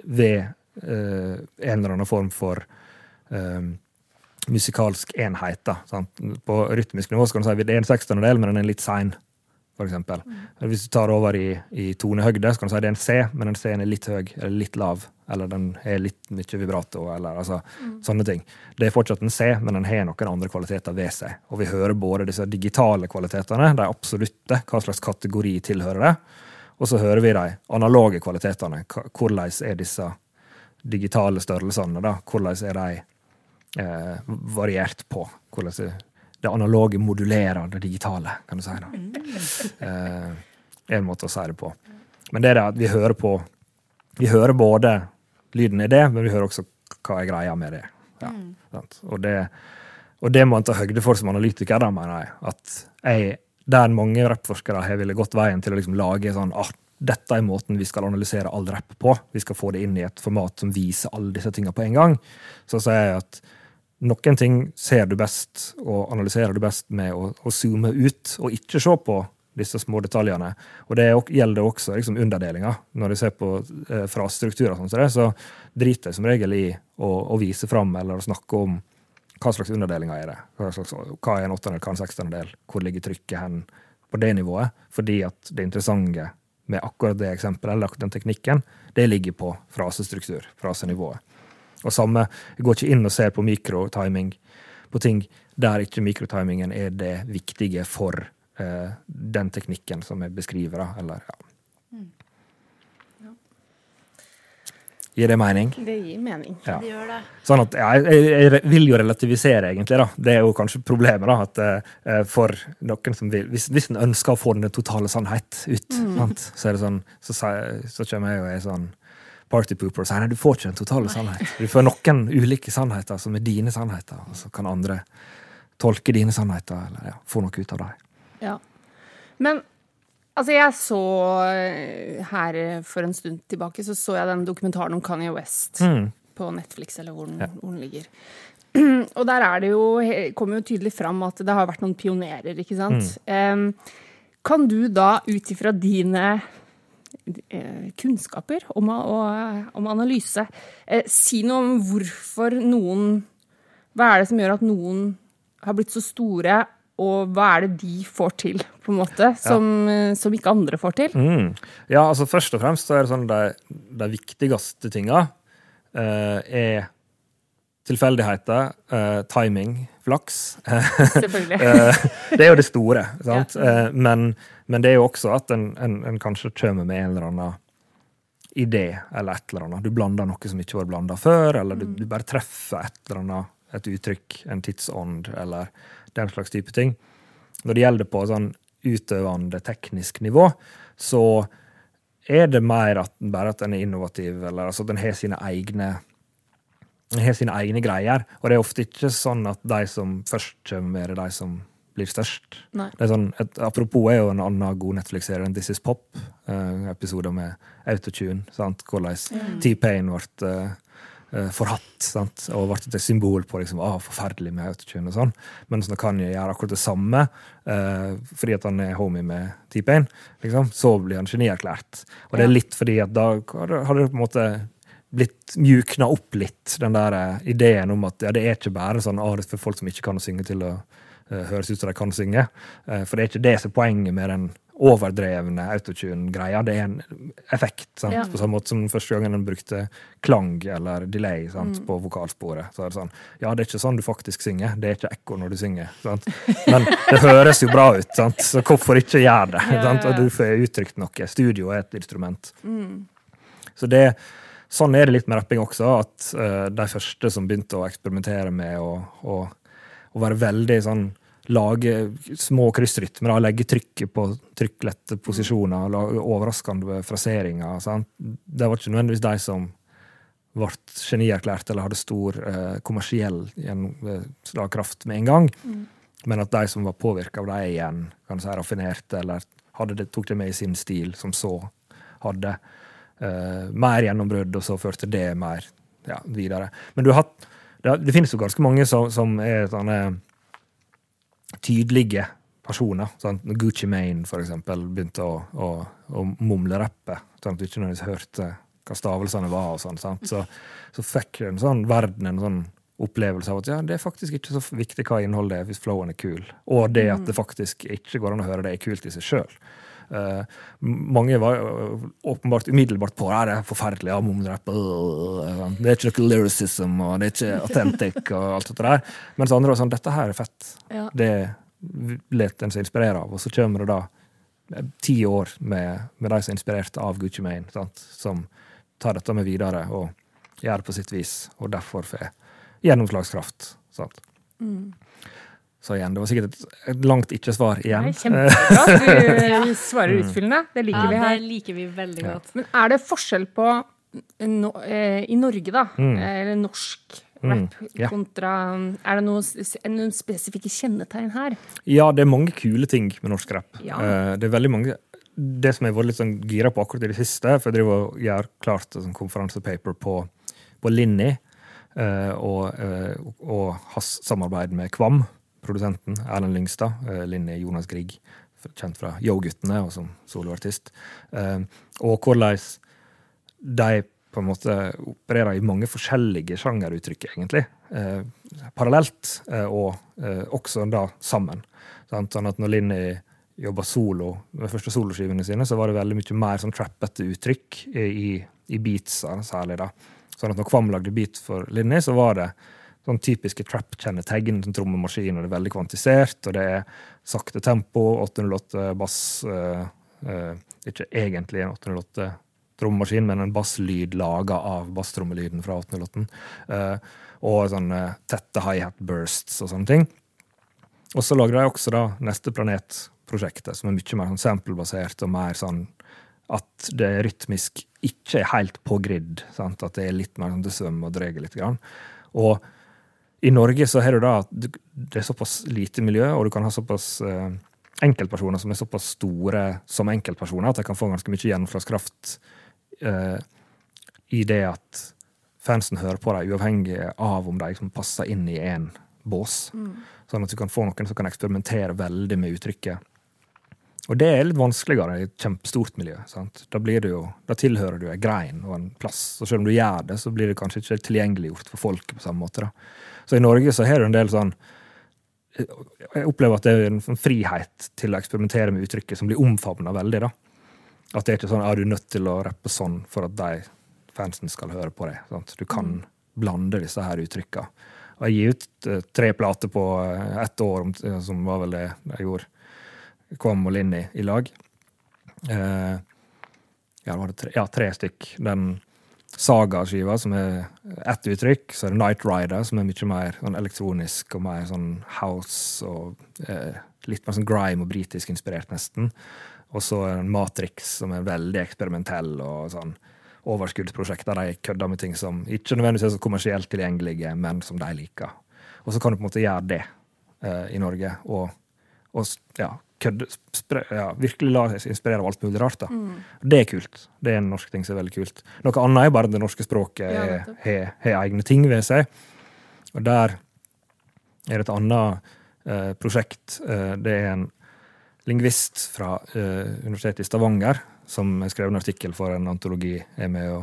ved eh, en eller annen form for eh, musikalsk enhet. Da, sant? På rytmisk nivå skal du si det er en sekstendedel, men den er litt sein. For eksempel. Hvis du tar over i, i tonehøgde, så kan du si det er en C, men den C-en er litt høy eller litt lav. Eller den er litt mye vibrato, eller altså, sånne ting. Det er fortsatt en C, men den har noen andre kvaliteter ved seg. Og vi hører både disse digitale kvalitetene, de absolutte, hva slags kategori tilhører det, og så hører vi de analoge kvalitetene. Hvordan er disse digitale størrelsene, da? Hvordan er de eh, variert på? Hvordan det, det analoge modulerer det digitale, kan du si. da. Eh, en måte å si det på. Men det er det at vi hører på Vi hører både lyden i det, men vi hører også hva er greia med det. Ja, sant? Og det. Og det må en ta høgde for som analytiker, da, mener jeg. At jeg, der mange rappforskere har villet gått veien til å liksom lage sånn ah, dette er måten vi skal analysere all rapp på. Vi skal få det inn i et format som viser alle disse tingene på en gang. Så sier jeg at noen ting ser du best og analyserer du best med å, å zoome ut, og ikke se på disse små detaljene. Og det er gjelder også liksom underdelinger. Når jeg ser på eh, frasestrukturer, som så driter jeg som regel i å, å vise fram eller å snakke om hva slags underdelinger er det. Hva, slags, hva er en åttendedel, hva er en sekstendedel? Hvor ligger trykket hen på det nivået? Fordi at det interessante med akkurat det eksempelet, eller akkurat den teknikken, det ligger på frasestruktur, frasenivået. Og samme, jeg går ikke inn og ser på mikrotiming på ting der ikke mikrotimingen er det viktige for eh, den teknikken som jeg beskriver. Da, eller, ja. Gir det mening? Det gir mening. Ja. Det gjør det. Sånn at, ja, jeg, jeg vil jo relativisere, egentlig. da. Det er jo kanskje problemet. da, at uh, For noen som vil Hvis, hvis en ønsker å få den totale sannhet ut, sant? så er det sånn, så, så kommer jeg og er sånn partypooper og sier nei, du får ikke den totale sannhet. Du får noen ulike sannheter som er dine sannheter, og så kan andre tolke dine sannheter eller ja, få noe ut av dem. Ja. Men altså, jeg så eh, her for en stund tilbake, så så jeg den dokumentaren om Kanye West Mm. på Netflix, eller hvor den, Ja. hvor den ligger. [clears throat] Og der er det jo, kommer jo tydelig fram at det har vært noen pionerer, ikke sant? Em, kan du da, ut ifra dine kunnskaper om, om analyse, eh, si noe om hvorfor noen Hva er det som gjør at noen har blitt så store, og hva er det de får til, på en måte, som, ja. som ikke andre får til? Mm. Ja, altså først og fremst så er det sånn de, de viktigste tinga uh, er tilfeldigheter, uh, timing, flaks. [laughs] Selvfølgelig. Eh, det er jo det store. Sant? Eh, men, men det er jo også at en, en, en kanskje kommer med en eller annen idé eller et eller annet. Du blander noe som ikke var blanda før, eller du, du bare treffer et eller annet, et uttrykk, en tidsånd, eller den slags type ting. Når det gjelder på sånn utøvende teknisk nivå, så er det mer at, bare at den er innovativ, eller altså den har sine egne den har sine egne greier. Og det er ofte ikke sånn at de som først kommer med er de som blir størst. Sånn, et, apropos er jo en annen god Netflix-serie enn This Is Pop. Uh, episoder med autotune. sant? Hvordan T-Pain ble eh, eh, forhatt sant? og ble et symbol på liksom, ah, forferdelig med autotune. og sånn. Mens når Kanye gjør akkurat det samme, eh, fordi at han er homie med T-Pain, liksom, så blir han genierklært. Og det er litt fordi at da har det på en måte blitt mjukna opp litt, den der ideen om at ja, det er ikke bare sånn ah, det er for folk som ikke kan synge til å høres ut som de kan synge. Eh, for det er ikke det som er poenget med den overdrevne autotune-greia. Det er en effekt? Ja. på samme måte som første gangen en brukte klang eller delay? Mm. på vokalsporet. Så er det sånn, ja, det er ikke sånn du faktisk synger, det er ikke ekko når du synger. Sant? Men det høres jo bra ut, sant? så hvorfor ikke gjøre det? Ja, ja, du får uttrykt noe. Studio er et instrument. Mm. Så det, sånn er det litt med rapping også, at uh, de første som begynte å eksperimentere med å, å, å være veldig sånn Lage små kryssrytmer, legge trykket på trykklette posisjoner, lage overraskende fraseringer. Sant? Det var ikke nødvendigvis de som ble genierklært eller hadde stor eh, kommersiell slagkraft med en gang, men at de som var påvirka av dem igjen, kan si raffinerte, eller det, tok det med i sin stil, som så hadde eh, mer gjennombrudd, og så førte det mer ja, videre. Men du har hatt, det, det finnes jo ganske mange som, som er sånne tydelige personer. Sant? Når Gucci Mane for eksempel, begynte å, å, å mumlerappe, sånn at du ikke nødvendigvis hørte hva stavelsene var, og sånn? Så, så fikk en sånn verden en sånn opplevelse av at ja, det er faktisk ikke så viktig hva innholdet er, hvis flowen er kul. Og det at det faktisk ikke går an å høre det, er kult i seg sjøl. Eh, mange var åpenbart umiddelbart på er det er forferdelig, ja, mumlerapp øh, sånn. Det er ikke noe lyricism, og det er ikke authentic, og alt det der. Mens andre var sånn Dette her er fett. Ja. Det let en seg inspirere av. Og så kommer det da eh, ti år med, med de som er inspirert av Gucci Mane, sant? som tar dette med videre og gjør det på sitt vis, og derfor får gjennomslagskraft. Sant? Så igjen, det var sikkert et, et langt ikke-svar igjen. Nei, kjempebra du [laughs] svarer Mm. utfyllende. Det liker Ja, vi det liker vi veldig Ja. godt. Men er det forskjell på no, eh, i Norge, da, mm. eller norsk Mm, rap ja. kontra Er det noen, noen spesifikke kjennetegn her? Ja, det er mange kule ting med norsk rap. Ja. Eh, det er veldig mange Det som jeg har vært litt sånn gira på akkurat i det siste, for jeg driver og gjør klart en sånn konferansepaper på, på Linni, eh, og, eh, og hans samarbeid med Kvam, produsenten Erlend Lyngstad. Uh, Linni Jonas Grieg, kjent fra Yo-guttene og som soloartist. Eh, og hvordan de på en måte opererer i mange forskjellige sjangeruttrykk, egentlig. Eh, parallelt, eh, og eh, også da sammen. Sånn at når Linni jobba solo, med første soloskivene sine, så var det veldig mye mer sånn trappete uttrykk i, i beatsa, særlig. da. Sånn at når Kvam lagde beat for Linni, så var det sånn typiske trap-kjennetegn. Sånn trommemaskin, og det er veldig kvantisert, og det er sakte tempo, 808 bass eh, eh, Ikke egentlig en 808 trommemaskin, men en basslyd laga av basstrommelyden fra 808. Eh, og sånne tette high-hat bursts og sånne ting. Og så lager de også da Neste Planet-prosjektet, som er mye mer sånn sample-basert og mer sånn at det rytmisk ikke er helt på grid. Sant? At det er litt mer sånn det svømmer og drar litt. Grann. Og i Norge så har du da at det er såpass lite miljø, og du kan ha såpass eh, enkeltpersoner som er såpass store som enkeltpersoner at de kan få ganske mye gjennomslagskraft eh, i det at fansen hører på dem, uavhengig av om de liksom passer inn i én bås. Sånn at du kan få noen som kan eksperimentere veldig med uttrykket. Og det er litt vanskeligere i et kjempestort miljø. Sant? Da, jo, da tilhører du en grein og en plass. Og selv om du gjør det, så blir det kanskje ikke tilgjengeliggjort for folket på samme måte. Da. Så i Norge så har du en del sånn Jeg opplever at det er en sånn frihet til å eksperimentere med uttrykket som blir omfavna veldig. da. At det er ikke sånn er du nødt til å rappe sånn for at de fansen skal høre på deg. Sant? Du kan blande disse her uttrykka. Og jeg gir ut eh, tre plater på eh, ett år, eh, som var vel det jeg gjorde. Kvam og Linni i lag. Eh, ja, var det tre, ja, tre stykk. Den Saga-skiva, som er ett uttrykk. Så er det Night Rider, som er mye mer sånn elektronisk og mer sånn house og eh, litt mer sånn grime og britisk inspirert, nesten. Og så er det Matrix, som er veldig eksperimentell og sånn overskuddsprosjekt der de kødder med ting som ikke nødvendigvis er så kommersielt tilgjengelige, men som de liker. Og så kan du på en måte gjøre det eh, i Norge, og, og ja, kødde, spre, ja, virkelig la seg inspirere av alt mulig rart. da. Det er kult. Det er en norsk ting som er veldig kult. Noe annet er bare det norske språket har ja, egne ting ved seg. Og der er det et annet eh, prosjekt. Eh, det er en lingvist fra eh, Universitetet i Stavanger som har skrevet en artikkel for en antologi jeg er med å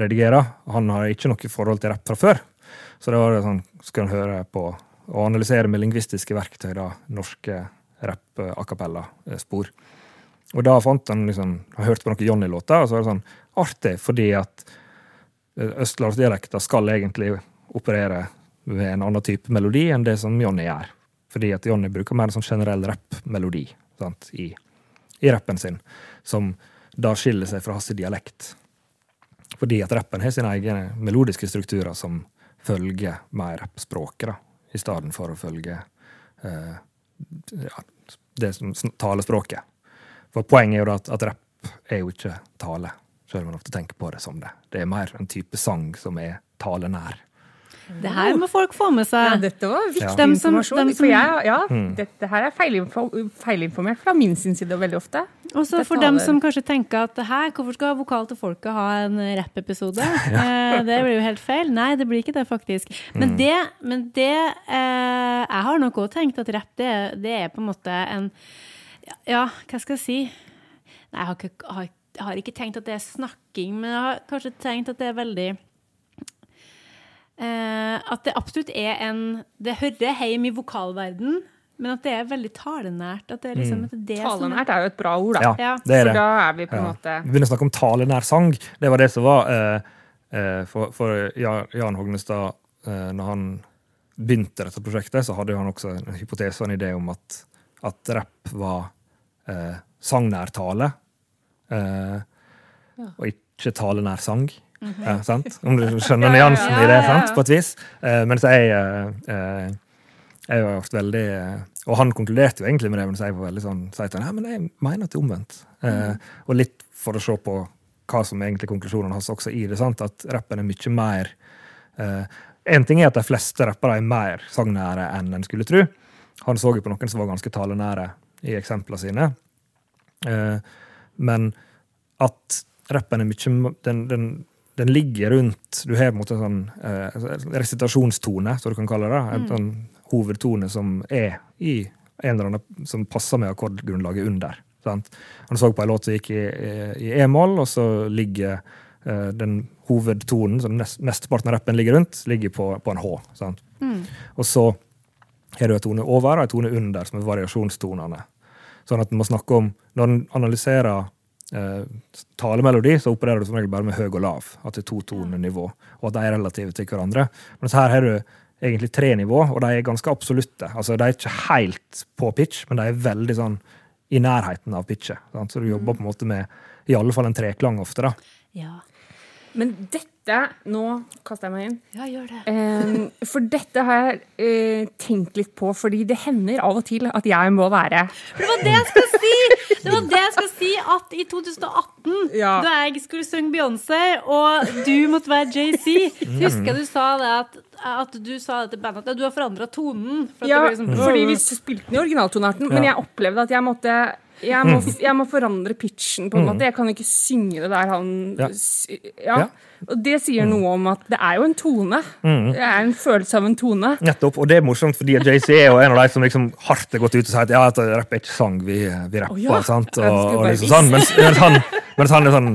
redigere. Han har ikke noe forhold til rapp fra før, så det var det sånn, skal han høre på og analysere med lingvistiske verktøy da, norske rapp-a cappella-spor. og da fant han liksom, han hørte på noen Johnny-låter, og så var det sånn artig, fordi at eh, østlandsdialekter skal egentlig operere med en annen type melodi enn det som Johnny gjør. Fordi at Johnny bruker mer en sånn generell rappmelodi i, i rappen sin, som da skiller seg fra hans dialekt. Fordi at rappen har sine egne melodiske strukturer som følger mer rappspråket, i stedet for å følge eh, ja, det som talespråket. For poenget er jo at, at rapp er jo ikke tale, selv om man ofte tenker på det som det. Det er mer en type sang som er talenær. Det her må folk få med Ja, seg. dette var viktig Ja. Dem som- informasjon. dem som- for jeg, ja, Mm. dette her er feilinfo feilinformert fra min sin side veldig ofte. Og så for dem som kanskje tenker at her, hvorfor skal Vokal til folket ha en rappepisode? [laughs] Eh, det blir jo helt feil. Nei, det blir ikke det, faktisk. Men det, men det eh, Jeg har nok òg tenkt at rapp, det, det er på en måte en Ja, hva skal jeg si? Nei, jeg har, ikke, har, har ikke tenkt at det er snakking, men jeg har kanskje tenkt at det er veldig At det absolutt er en Det hører hjemme i vokalverden, men at det er veldig talenært. At det er liksom at det er Talenært er jo et bra ord, da. Ja, Ja. det er For det. da er vi på en Ja. måte Vi begynner å snakke om talenær sang. Det var det som var eh, eh, for, for Jan, Jan Hognestad eh, Når han begynte dette prosjektet, så hadde han også en hypotese og en idé om at, at rapp var eh, sangnær tale. Eh, Og ikke talenær sang. Ja, sant? Om du skjønner nyansen i det, sant? på et vis. Uh, mens jeg uh, eh, jeg har vært veldig eh, Og han konkluderte jo egentlig med det, mens jeg var veldig sånn sa til men jeg mener at det er omvendt. Mm. og litt for å se på hva som er egentlig konklusjonene hans også i det. sant? At rappen er mye mer eh, En ting er at de fleste rappere er mer sangnære enn en skulle tro. Han så jo på noen som var ganske talenære i eksemplene sine. Eh, men at rappen er mye den, den, den ligger rundt Du har på en måte en sånn eh, resitasjonstone, som du kan kalle det. En sånn hovedtone som er i en eller annen som passer med akkordgrunnlaget under. Sant? Han så på en låt som gikk i, e-moll, og så ligger eh, den hovedtonen, som nest, mesteparten av rappen ligger rundt, ligger på, på en H. Sant? Og så har du en tone over og en tone under, som er variasjonstonene. Sånn at en må snakke om Når en analyserer eh, talemelodi, så opererer du som regel bare med høy og lav. At det er to tonenivå, og at de er relative til hverandre. Mens her har du egentlig tre nivå, og de er ganske absolutte. Altså, De er ikke helt på pitch, men de er veldig sånn i nærheten av pitchet. Sant? Så du jobber på en måte med i alle fall en treklang ofte. da. Ja. Men dette Nå kaster jeg meg inn. ja, gjør det. Eh, for dette har jeg eh, tenkt litt på, fordi det hender av og til at jeg må være For det var det jeg skulle si! Det var det jeg skulle si at i 2018, Ja. da jeg skulle synge Beyoncé, og du måtte være JC, husker jeg du sa det at, at du sa det til bandet at du har forandra tonen. For at Ja, det liksom, fordi vi spilte den i originaltonarten, men jeg opplevde at jeg måtte jeg må, jeg må forandre pitchen, på en måte. Jeg kan ikke synge det der han Ja. Og det sier noe om at det er jo en tone. Det er en følelse av en tone. Nettopp, og det er morsomt, fordi JC er jo en av de som liksom hardt har gått ut og sagt ja, at rapp er ikke sang, vi, vi rapper. Oh, ja. sant? Og, og liksom sånn. Mens, mens, han, mens han er sånn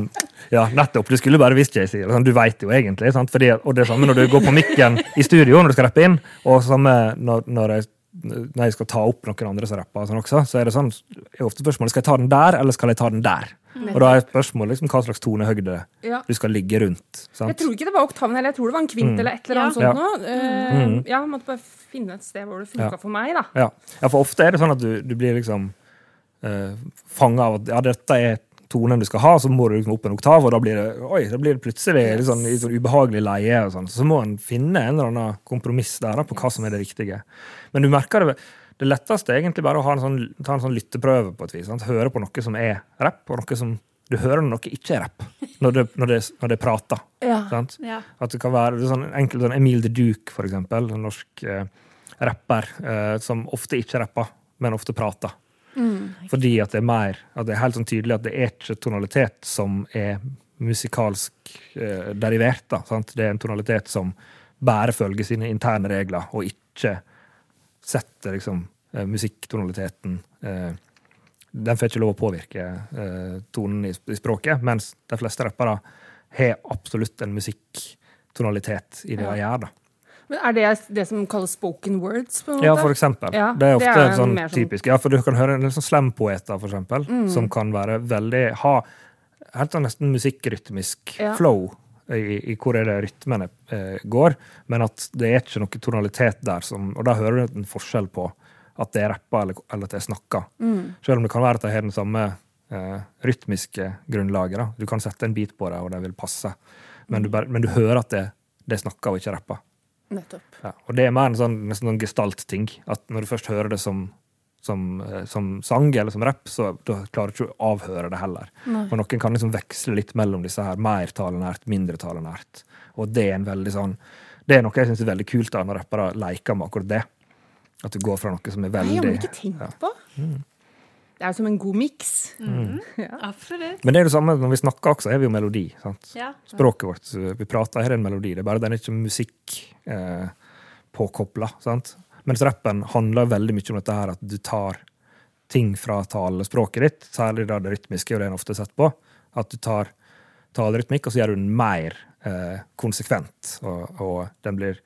Ja, nettopp. Du skulle bare visst JC. Sånn, du veit jo egentlig. Sant? Fordi, og det er samme når du går på mikken i studio når du skal rappe inn, og samme når, når jeg når jeg skal ta opp noen andre som rapper, og sånn også, så er det sånn, er ofte spørsmålet skal jeg ta den der, eller skal jeg ta den der. Og da er spørsmålet liksom, hva slags tonehøgde Ja. du skal ligge rundt. Sant? Jeg tror ikke det var oktaven heller, jeg tror det var en kvint eller et eller annet Mm. Ja. sånt Uh, mm. ja, måtte bare finne et sted hvor det funka Ja. for meg, da. Ja. ja, for ofte er det sånn at du, du blir liksom uh, fanga av at ja, dette er tonen du skal ha, så må du liksom opp en oktav, og da blir det, oi, da blir det plutselig litt sånn, litt sånn ubehagelig leie. og sånn. Så må en finne en eller annen kompromiss der da, på hva som er det riktige. Men du merker det det letteste er egentlig bare å ha en sånn, ta en sånn lytteprøve på et vis. Sant? Høre på noe som er rapp, og noe som du hører når noe ikke er rapp. Når det, når det, når det prater. Ja. Ja. At det kan være det sånn enkelt sånn Emil de Duke, for eksempel, en norsk eh, rapper, eh, som ofte ikke rapper, men ofte prater. Fordi at det er mer at det er helt sånn tydelig at det er ikke tonalitet som er musikalsk eh, derivert. Da? Det er en tonalitet som bare følger sine interne regler, og ikke setter liksom eh, musikktonaliteten eh, Den får ikke lov å påvirke eh, tonen i, i språket, mens de fleste rappere har absolutt en musikktonalitet i det de gjør. da. Men Er det det som kalles spoken words? på en måte? Ja, for eksempel. Ja, det er det ofte er sånn sånn- typisk. Ja, for du kan høre en sånn slampoeter, for eksempel, Mm. som kan være veldig ha helt sånn nesten musikkrytmisk Ja. flow i, i hvor er det rytmene eh, går, men at det er ikke noe tonalitet der som Og da hører du en forskjell på at det er rappa eller, eller at det er snakka. Mm. Selv om det kan være at de har den samme eh, rytmiske grunnlaget. Da. Du kan sette en bit på det, og det vil passe. Men du, men du hører at det, det er snakka og ikke rappa. Nettopp. Ja, og det er mer en sånn, nesten sånn gestalt-ting. At når du først hører det som, som, eh, som sang eller som rapp, så da klarer du ikke å avhøre det heller. Nei. Og noen kan liksom veksle litt mellom disse her mer talenært, mindre talenært. Og det er en veldig sånn Det er noe jeg syns er veldig kult da, når rappere leker med akkurat det. At du går fra noe som er veldig Nei, jeg har ikke tenkt ja. på. Det er jo som en god miks. [laughs] Absolutt. Men det er det samme når vi snakker også, er vi jo melodi. sant? Ja. Språket vårt, vi prater, her er en melodi. Det er bare den er ikke musikk eh, påkobla. Mens rappen handler veldig mye om dette her at du tar ting fra talespråket ditt, særlig da det rytmiske, og det en ofte sett på. At du tar talerytmikk, og så gjør du den mer eh, konsekvent. Og, og den blir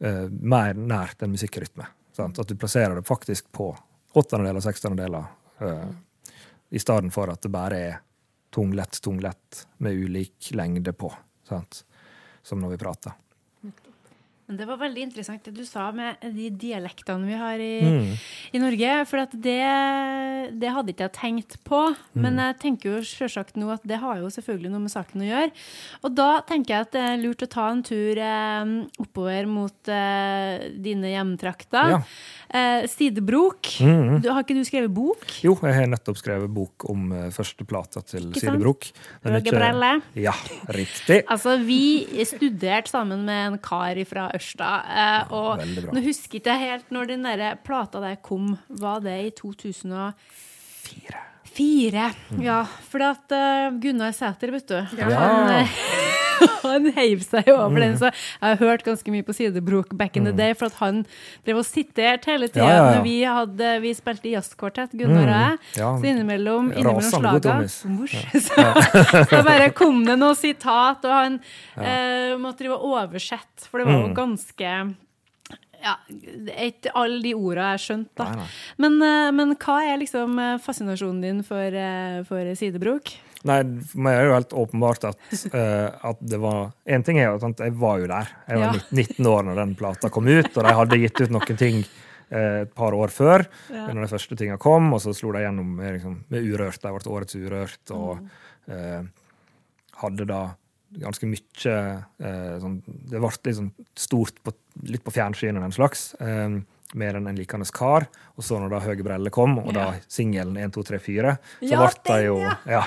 eh, mer nært en musikkrytme. Sant? At du plasserer det faktisk på åttendedeler og sekstendedeler, i stedet for at det bare er tunglett, tunglett med ulik lengde på. Sant? Som når vi prater. Men det var veldig interessant det du sa med de dialektene vi har i, Mm. i Norge. For at det, det hadde ikke jeg tenkt på. Men Mm. jeg tenker jo selvsagt nå at det har jo selvfølgelig noe med saken å gjøre. Og da tenker jeg at det er lurt å ta en tur eh, oppover mot eh, dine hjemtrakter. Ja. Eh, Sidebrok. Mm. Du, har ikke du skrevet bok? Jo, jeg har nettopp skrevet bok om uh, første plata til Ikke? Sidebrok. Er Roger Brelle. Ja, riktig. Altså, vi studerte sammen med en kar fra Ørsta, eh, og nå husker ikke jeg helt når den der plata der kom. Var det i 2004? Ja, for at uh, Gunnar Sæter, vet du, han, Ja. eh, [laughs] [laughs] han heiv seg jo over den, så jeg har hørt ganske mye på Sidebrok back in the day, for at han drev og siterte hele tida Mm. Ja, ja, ja. når vi, hadde, vi spilte i jazzkvartett, Gunnar og jeg. Ja. Så innimellom, innimellom slaga. [laughs] Så, så bare kom det noe sitat, og han eh, måtte drive og oversette, for det var Mm. jo ganske ja, ikke alle de orda jeg skjønte, da. Nei, nei. Men, eh, men hva er liksom eh, fascinasjonen din for, eh, for sidebrok? Nei, for meg er det jo helt åpenbart at, uh, [laughs] at det var En ting er jo at jeg var jo der. Jeg var Ja. 19 år når den plata kom ut, og de hadde gitt ut noen ting uh, et par år før, Ja. når de første tinga kom, og så slo de gjennom med, liksom, med Urørt. De ble Årets Urørt, og uh, hadde da ganske mye sånn, Det ble sånn stort på, litt på fjernsynet, den slags. Um, mer enn en likende kar. Og så når da Høge Brelle kom, og da singelen 1, 2, 3, 4, så Ja, ble de den, jo ja.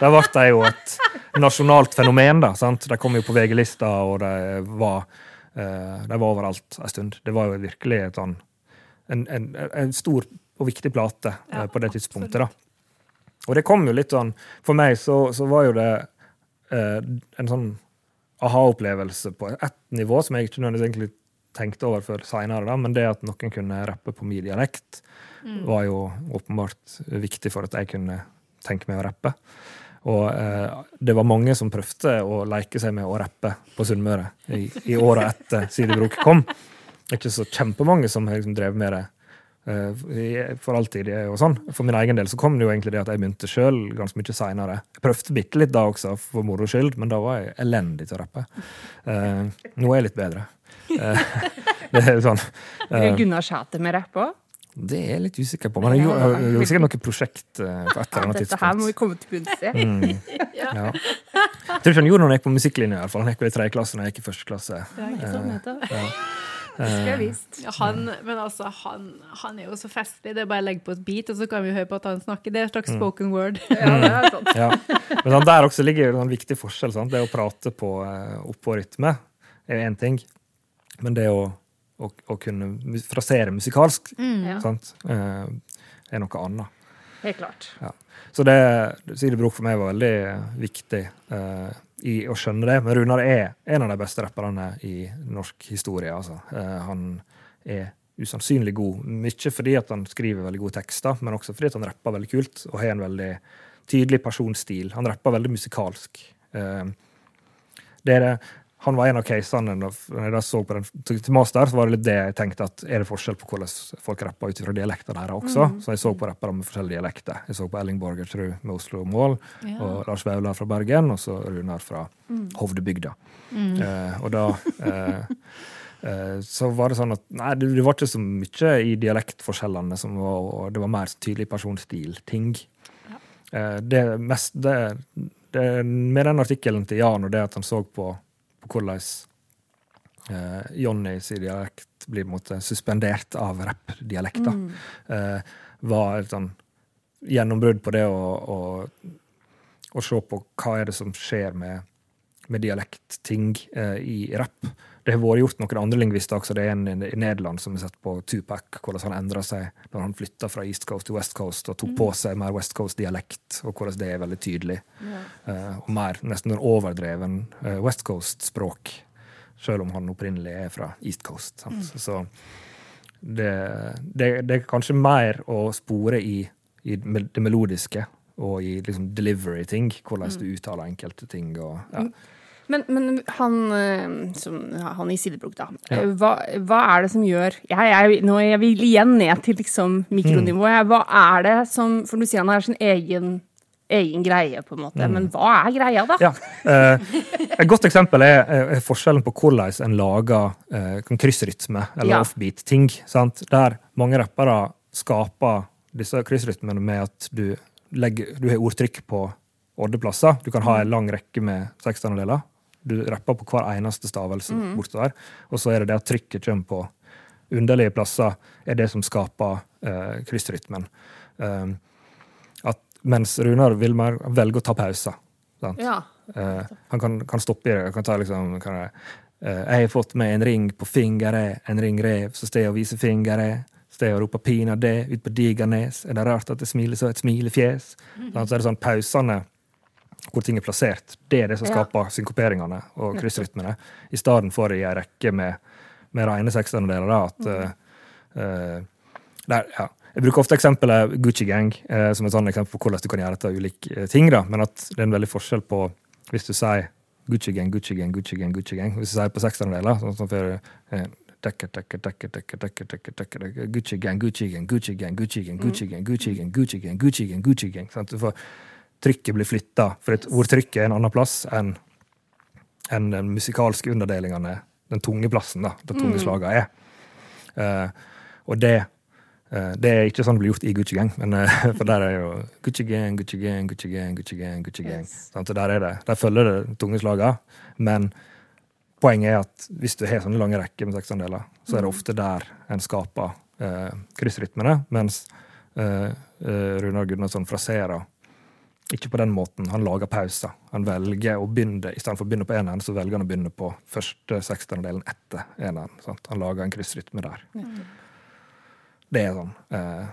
Da ble de jo et nasjonalt fenomen, da. sant? De kom jo på VG-lista, og de var, eh, de var overalt en stund. Det var jo virkelig et sånn en, en, en stor og viktig plate ja, på det tidspunktet, da. Og det kom jo litt sånn For meg så, så var jo det eh, en sånn aha-opplevelse på ett nivå som jeg ikke nødvendigvis egentlig tenkte over før seinere, men det at noen kunne rappe på min dialekt, var jo åpenbart viktig for at jeg kunne tenke meg å rappe. Og eh, det var mange som prøvde å leke seg med å rappe på Sunnmøre i, i åra etter Sidebrok kom. Det er ikke så kjempemange som liksom drevet med det eh, for alltid. eh, og sånn. For min egen del så kom det jo egentlig det at jeg begynte sjøl ganske mye seinere. Jeg prøvde bitte litt da også, for moro skyld, men da var jeg elendig til å rappe. Eh, nå er jeg litt bedre. Eh, [laughs] det er sånn eh, Gunnar Sæter med rapp òg? Det er jeg litt usikker på. Men jeg gjorde, sikkert noe prosjekt eh, på et eller annet Dette her må vi komme til bunns i. Mm, [laughs] ja. Jeg tror ikke han gjorde noe når han gikk på musikklinja. i hvert fall. Han gikk i tredje klasse når jeg gikk i første klasse. [laughs] Det Skulle jeg visst. Ja, Han, men altså, han, han er jo så festlig. Det er bare å legge på et beat, og så kan vi høre på at han snakker. Det er et slags spoken word. Ja, det er sant. [laughs] Ja. Men sånn, der også ligger en viktig forskjell. Sant? Det å prate på eh, oppå rytme er jo én ting, men det å, å, å kunne frasere musikalsk Mm. sant? Eh, er noe annet. helt klart. Ja. Så det Sidebrok for meg var veldig viktig eh, i å skjønne det. Men Runar er en av de beste rapperne i norsk historie. Altså. Eh, han er usannsynlig god. Mye fordi han skriver veldig gode tekster, men også fordi han rapper veldig kult og har en veldig tydelig personstil. Han rapper veldig musikalsk. Eh, det er det, han var en av casene når jeg så på den til master, så var det litt det jeg tenkte at er det forskjell på hvordan folk rapper ut fra dialekter deres også. Så jeg så på rappere med forskjellige dialekter. Jeg så på Elling Borgertrud med Oslo Mål, og Lars Vaular fra Bergen, og så Runar fra Hovdebygda. Eh, og da eh, eh, så var det sånn at nei, det, det var ikke så mye i dialektforskjellene som var, og det var mer tydelig personstil-ting. Eh, det mest det, det, Med den artikkelen til Jan og det at han så på, på hvordan eh, Johnny sin dialekt blir måte suspendert av rappdialekter, eh, var et sånn gjennombrudd på det å, å, å se på hva er det som skjer med, med dialektting eh, i rapp. Det har vært gjort noen andre lingvister også. Det er en i Nederland som har sett på Tupac, hvordan han endra seg når han flytta fra East Coast til West Coast og tok på seg mer West Coast-dialekt, og hvordan det er veldig tydelig. Eh, og mer nesten en overdreven uh, West Coast-språk, selv om han opprinnelig er fra East Coast. Sant? Så det, det, det er kanskje mer å spore i, i det melodiske og i liksom delivery-ting, hvordan du uttaler enkelte ting. og ja. Men, men han, eh, som, han i Sidebrok, da. Ja. Eh, Hva, hva er det som gjør jeg, jeg, Nå jeg vil igjen ned til liksom mikronivået. jeg. Hva er det som For du sier han har sin egen, egen greie, på en måte. Men hva er greia, da? Ja. Eh, et godt eksempel er, er forskjellen på hvordan en lager kan kryssrytme, eller Ja. offbeat-ting. Der mange rappere skaper disse kryssrytmene med at du, legger, du har ordtrykk på oddeplasser. Du kan ha en lang rekke med sekstendedeler. Du rapper på hver eneste stavelse bortover. Og så er det det at trykket kommer på underlige plasser, er det som skaper eh, kryssrytmen. Eh, at, mens Runar vil mer velge å ta pauser. Ja. Eh, han kan, kan stoppe i det. Han kan ta liksom kan jeg, eh, jeg har fått meg en ring på fingeren, en ring rev, så sted å vise fingeret. Sted å rope pina det ut på Digernes. Er det rart at det smiler så et smilefjes? Mm. Så er det sånn pausene hvor ting er plassert. Det er det som Ja. skaper synkoperingene og kryssrytmene. I stedet for i ei rekke med, med rene sekstendedeler. At eh, eh, der, ja. Jeg bruker ofte eksempelet Gucci Gang eh, som et sånn eksempel på hvordan du kan gjøre dette av ulike eh, ting. da, Men at det er en veldig forskjell på hvis du sier Gucci Gang, Gucci Gang, Gucci Gang, Gucci Gang. Hvis du sier på sekstendedeler, sånn som for eh, Gucci gang, Gucci gang, Gucci gang, Gucci gang, Gucci gang, Gucci gang, Gucci gang, Gucci gang, Gucci gang. Du får, trykket blir flytta, for et ordtrykket er en annen plass enn en den musikalske underdelingene, den tunge plassen, da, der tunge slaga er. Uh, og det uh, det er ikke sånn det blir gjort i Gucci Gang, men, uh, [laughs] for der er jo Gucci Gang, Gucci Gang, Gucci Gang, Gucci Gang, Gucci Gang. Yes. Sant? så der, er det, der følger det tunge slaga, men poenget er at hvis du har sånne lange rekker med seksandeler, så er det ofte der en skaper kryssrytmene, mens Runar Gunnarsson fraserer ikke på den måten. Han lager pauser. Han velger å begynne, I stedet for å begynne på eneren, så velger han å begynne på første sekstendedelen etter eneren. Sant? Han lager en kryssrytme der. Det er sånn eh,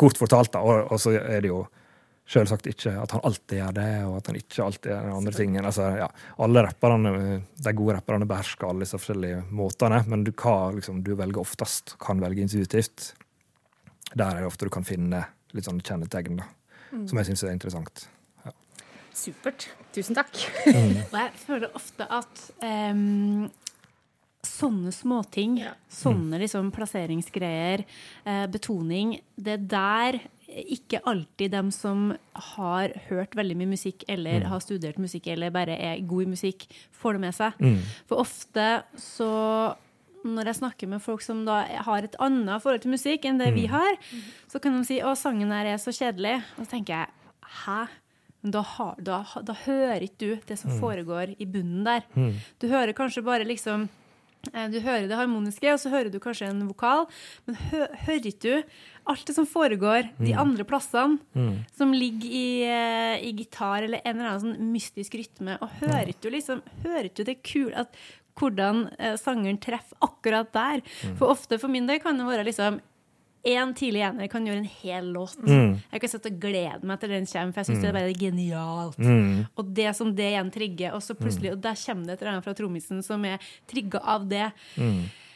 kort fortalt, da. Og, og så er det jo selvsagt ikke at han alltid gjør det, og at han ikke alltid gjør den andre tingen. Altså, ja, alle rapperne, De gode rapperne behersker alle disse forskjellige måtene, men du, hva liksom, du velger oftest, kan velge intuitivt. Der er det ofte du kan finne litt sånn kjennetegn, da, som jeg syns er interessant. Supert. Tusen takk. Og jeg føler ofte at um, sånne småting, sånne liksom plasseringsgreier, eh, betoning, det er der ikke alltid dem som har hørt veldig mye musikk, eller har studert musikk, eller bare er god i musikk, får det med seg. For ofte så når jeg snakker med folk som da har et annet forhold til musikk enn det vi har, så kan de si 'Å, sangen her er så kjedelig'. Og så tenker jeg 'Hæ?' Men da, har, da, da hører ikke du det som foregår i bunnen der. Du hører kanskje bare liksom eh, Du hører det harmoniske, og så hører du kanskje en vokal, men hø, hører ikke du alt det som foregår de andre plassene, som ligger i, eh, i gitar eller en eller annen sånn mystisk rytme, og hører ikke du liksom Hører ikke du det kule at hvordan eh, sangeren treffer akkurat der? For ofte for min del kan det være liksom Én tidlig ener kan gjøre en hel låt. Jeg kan sitte og glede meg til den kommer, for jeg syns det er bare genialt. Og det som det igjen trigger, og så plutselig, og der kommer det et eller annet fra trommisen som er trigga av det.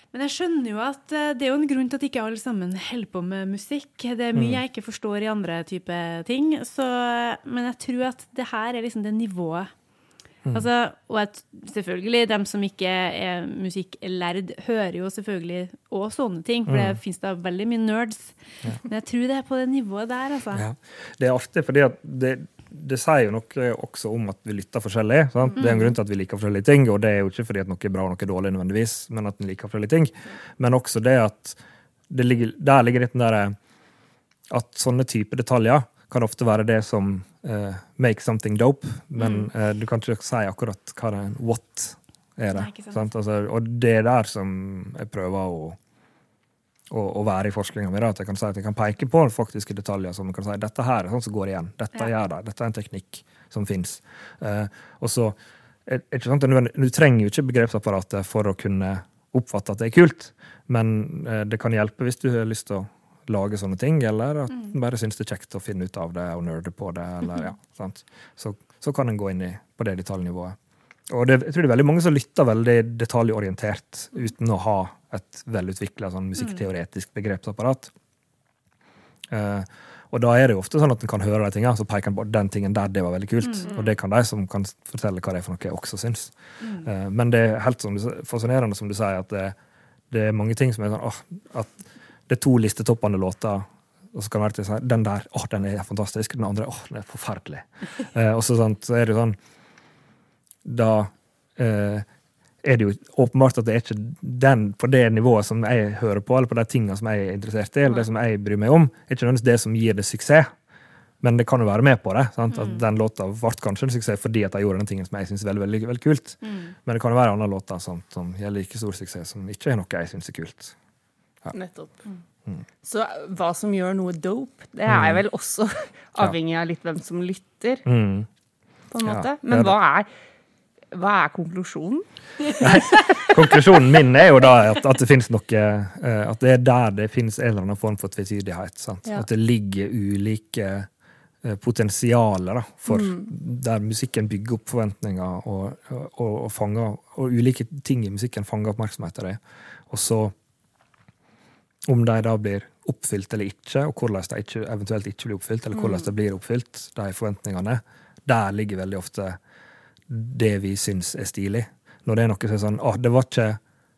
Men jeg skjønner jo at eh, det er jo en grunn til at ikke alle sammen holder på med musikk. Det er mye jeg ikke forstår i andre type ting. Så, men jeg tror at det her er liksom det nivået Altså, og at selvfølgelig, dem som ikke er musikklærd, hører jo selvfølgelig òg sånne ting, for det finnes da veldig mye nerds. Men jeg tror det er på det nivået der, altså. Ja. Det er artig, fordi at det, det sier jo noe også om at vi lytter forskjellig. Sant? Det er en grunn til at vi liker forskjellige ting, og det er jo ikke fordi at noe er bra og noe er dårlig, nødvendigvis, men at vi liker forskjellige ting. Men også det at det ligger, der ligger litt den derre At sånne type detaljer kan ofte være det som uh, make something dope, men uh, du kan ikke si akkurat hva det er. what er det. Nei, sant. Altså, og det er der som jeg prøver å å, å være i forskninga mi. At jeg kan si at jeg kan peke på faktiske detaljer som kan si dette her er sånn som går igjen. Dette Ja. gjør det. Dette er en teknikk som fins. Uh, og så er, er ikke sant, er Du trenger jo ikke begrepsapparatet for å kunne oppfatte at det er kult, men eh, det kan hjelpe hvis du har lyst til å lage sånne ting, eller at en bare syns det er kjekt å finne ut av det og nerde på det. eller ja, [laughs] sant? Så, så kan en gå inn i, på det detaljnivået. Og det, jeg tror det er veldig mange som lytter veldig detaljorientert uten å ha et velutvikla sånn musikkteoretisk begrepsapparat. Uh, og da er det jo ofte sånn at en kan høre de tingene, så peker en på den tingen der, det var veldig kult. Og det kan de som kan fortelle hva det er for noe, også synes. Uh, men det er helt som du, fascinerende, som du sier, at det, det er mange ting som er sånn åh, at det er to listetoppende låter. Og så kan det være sånn, den der åh, den er fantastisk. Den andre åh, den er forferdelig. [laughs] Eh, og så, sant, så er det jo sånn Da eh, er det jo åpenbart at det er ikke den på det nivået som jeg hører på, eller på de tingene som jeg er interessert i, eller det som jeg bryr meg om, er ikke nødvendigvis det som gir det suksess. Men det kan jo være med på det. Sant? At Den låta ble kanskje en suksess fordi at jeg gjorde den tingen som jeg syns er veldig, veldig, veldig kult. Men det kan jo være andre låter som, som gir like stor suksess, som ikke er noe jeg syns er kult. Nettopp. Så hva som gjør noe dope, det er vel også avhengig av litt hvem som lytter, Mm. på en måte. Men hva er, hva er konklusjonen? Konklusjonen min er jo da at, at det finnes noe eh, At det er der det finnes en eller annen form for tvetydighet. Sant? Ja. At det ligger ulike eh, potensialer da, for der musikken bygger opp forventninger, og, og, og, fanger, og ulike ting i musikken fanger oppmerksomhet av det. Og så om de da blir oppfylt eller ikke, og hvordan de ikke, eventuelt ikke blir oppfylt, eller hvordan de blir oppfylt, de forventningene, der ligger veldig ofte det vi syns er stilig. Når det er noe som er sånn Å, det var ikke,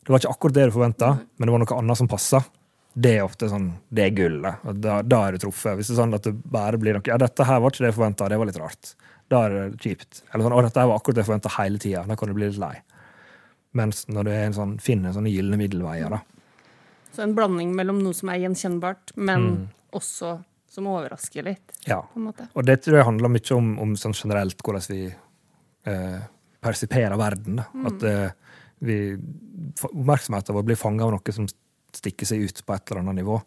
det var ikke akkurat det du forventa, men det var noe annet som passa. Det er ofte sånn Det er gullet. Da, da er du truffet. Hvis det er sånn at det bare blir noe Ja, dette her var ikke det jeg forventa, det var litt rart. Da er det kjipt. Eller sånn Å, dette her var akkurat det jeg forventa hele tida. Da kan du bli litt lei. Mens når du er en sånn, finner sånne gylne middelveier, da. Så en blanding mellom noe som er gjenkjennbart, men Mm. også som overrasker litt, Ja. på en måte. Og det tror jeg handler mye om, om sånn generelt hvordan vi eh, persiperer verden. Da. At eh, vi, oppmerksomheten vår blir fanga av noe som stikker seg ut på et eller annet nivå.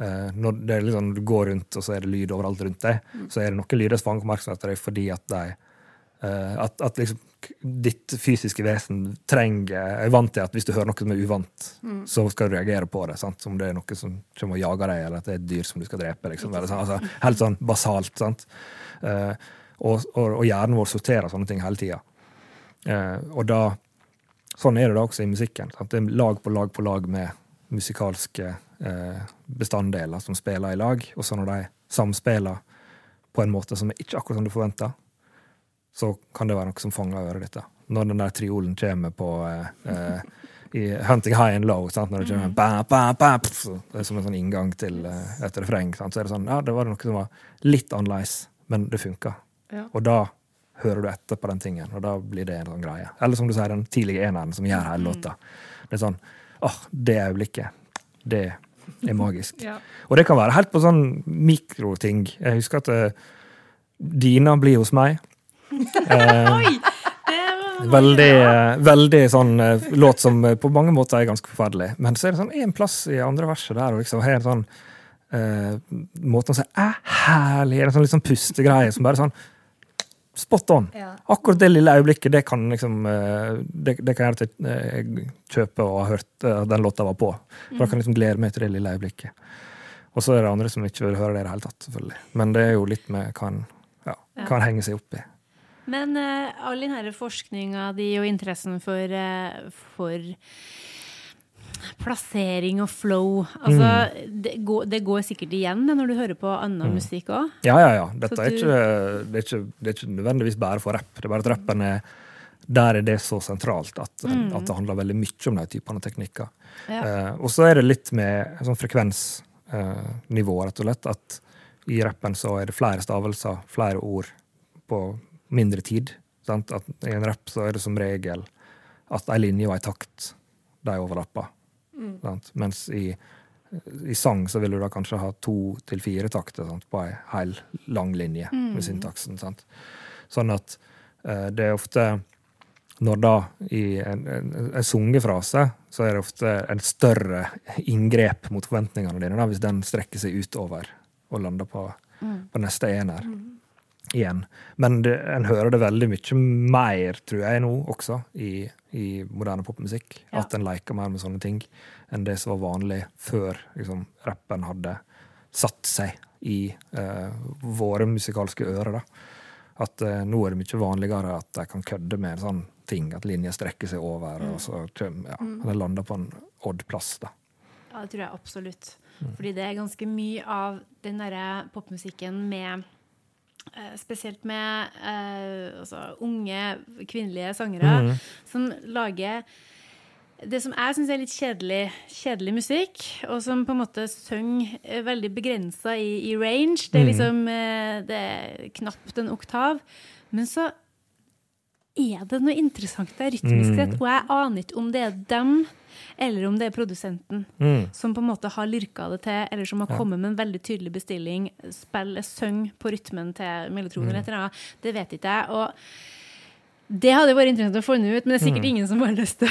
Eh, når det er liksom, du går rundt, og så er det lyd overalt rundt deg, så er det noen lyder som fanger oppmerksomheten din fordi at de eh, at, at liksom ditt fysiske vesen trenger er vant til at hvis du hører noe som er uvant, så skal du reagere på det. Sant? Som det er noe som kommer og jager deg, eller at det er et dyr som du skal drepe. Liksom. Eller sånn, altså, helt sånn basalt. Sant? Uh, og, og, og hjernen vår sorterer sånne ting hele tida. Uh, og da Sånn er det da også i musikken. Sant? Det er lag på lag på lag med musikalske uh, bestanddeler som spiller i lag. Og så når de samspiller på en måte som er ikke akkurat som du forventer, så kan det være noe som fanger øret ditt. da. Når den der triolen kommer på eh, eh, i Hunting High and Low, sant? når det kommer ba, ba, ba, pff, det er som en sånn inngang til eh, et refreng, sant? så er det sånn Ja, det var noe som var litt annerledes, men det funka. Ja. Og da hører du etter på den tingen, og da blir det en sånn greie. Eller som du sier, den tidlige eneren som gjør hele låta. Det er sånn åh, det øyeblikket, det er magisk. [laughs] Ja. Og det kan være helt på sånn mikroting. Jeg husker at uh, Dina blir hos meg. Eh, veldig, eh, veldig sånn eh, låt som på mange måter er ganske forferdelig. Men så er det sånn en plass i andre verset der og liksom har en sånn eh, måte å si 'æ, herlig' En sånn litt sånn pustegreie som bare sånn Spot on. Ja. Akkurat det lille øyeblikket, det kan liksom Det, det kan jeg eh, kjøpe og ha hørt den låta var på. For da kan jeg liksom glede meg til det lille øyeblikket. Og så er det andre som ikke vil høre det i det hele tatt, selvfølgelig. Men det er jo litt med hva en, ja, ja. henger seg opp i. Men uh, all den forskninga di og interessen for, uh, for plassering og flow altså, det, går, det går sikkert igjen når du hører på annen musikk òg. Ja, ja, ja. Dette er ikke, det, er ikke, det er ikke nødvendigvis bare for rapp. Det er bare at rappen er der er det så sentralt at, at det handler veldig mye om de typene teknikker. Ja. Eh, og så er det litt med sånn frekvensnivå, rett og slett. At i rappen så er det flere stavelser, flere ord, på mindre tid. Sant? At I en rapp så er det som regel at ei linje og ei takt de overlapper. Sant? Mens i, i sang så vil du da kanskje ha to til fire takter sant? på ei hel lang linje med syntaksen. Sant? Sånn at eh, det er ofte når da i en, en, en sungefrase, så er det ofte en større inngrep mot forventningene dine, da, hvis den strekker seg utover og lander på, på neste ener igjen. Men det, en hører det veldig mye mer, tror jeg nå også, i, i moderne popmusikk. Ja. At en leker mer med sånne ting enn det som var vanlig før liksom, rappen hadde satt seg i eh, våre musikalske ører. da. At eh, nå er det mye vanligere at de kan kødde med sånne ting, at linjer strekker seg over, og så ja, den lander på en odd plass. da. Ja, det tror jeg absolutt. Fordi det er ganske mye av den derre popmusikken med Spesielt med eh, altså, unge kvinnelige sangere som lager det som jeg syns er litt kjedelig, kjedelig musikk, og som på en måte synger eh, veldig begrensa i, i range. Det er liksom eh, Det er knapt en oktav. Men så er det noe interessant der rytmisk sett, og jeg aner ikke om det er dem eller om det er produsenten som på en måte har lirka det til, eller som har kommet med en veldig tydelig bestilling. Spill, syng på rytmen til Mellotron eller et eller annet. Det vet ikke jeg. og det hadde vært interessant å finne ut, men det er sikkert ingen som har lyst til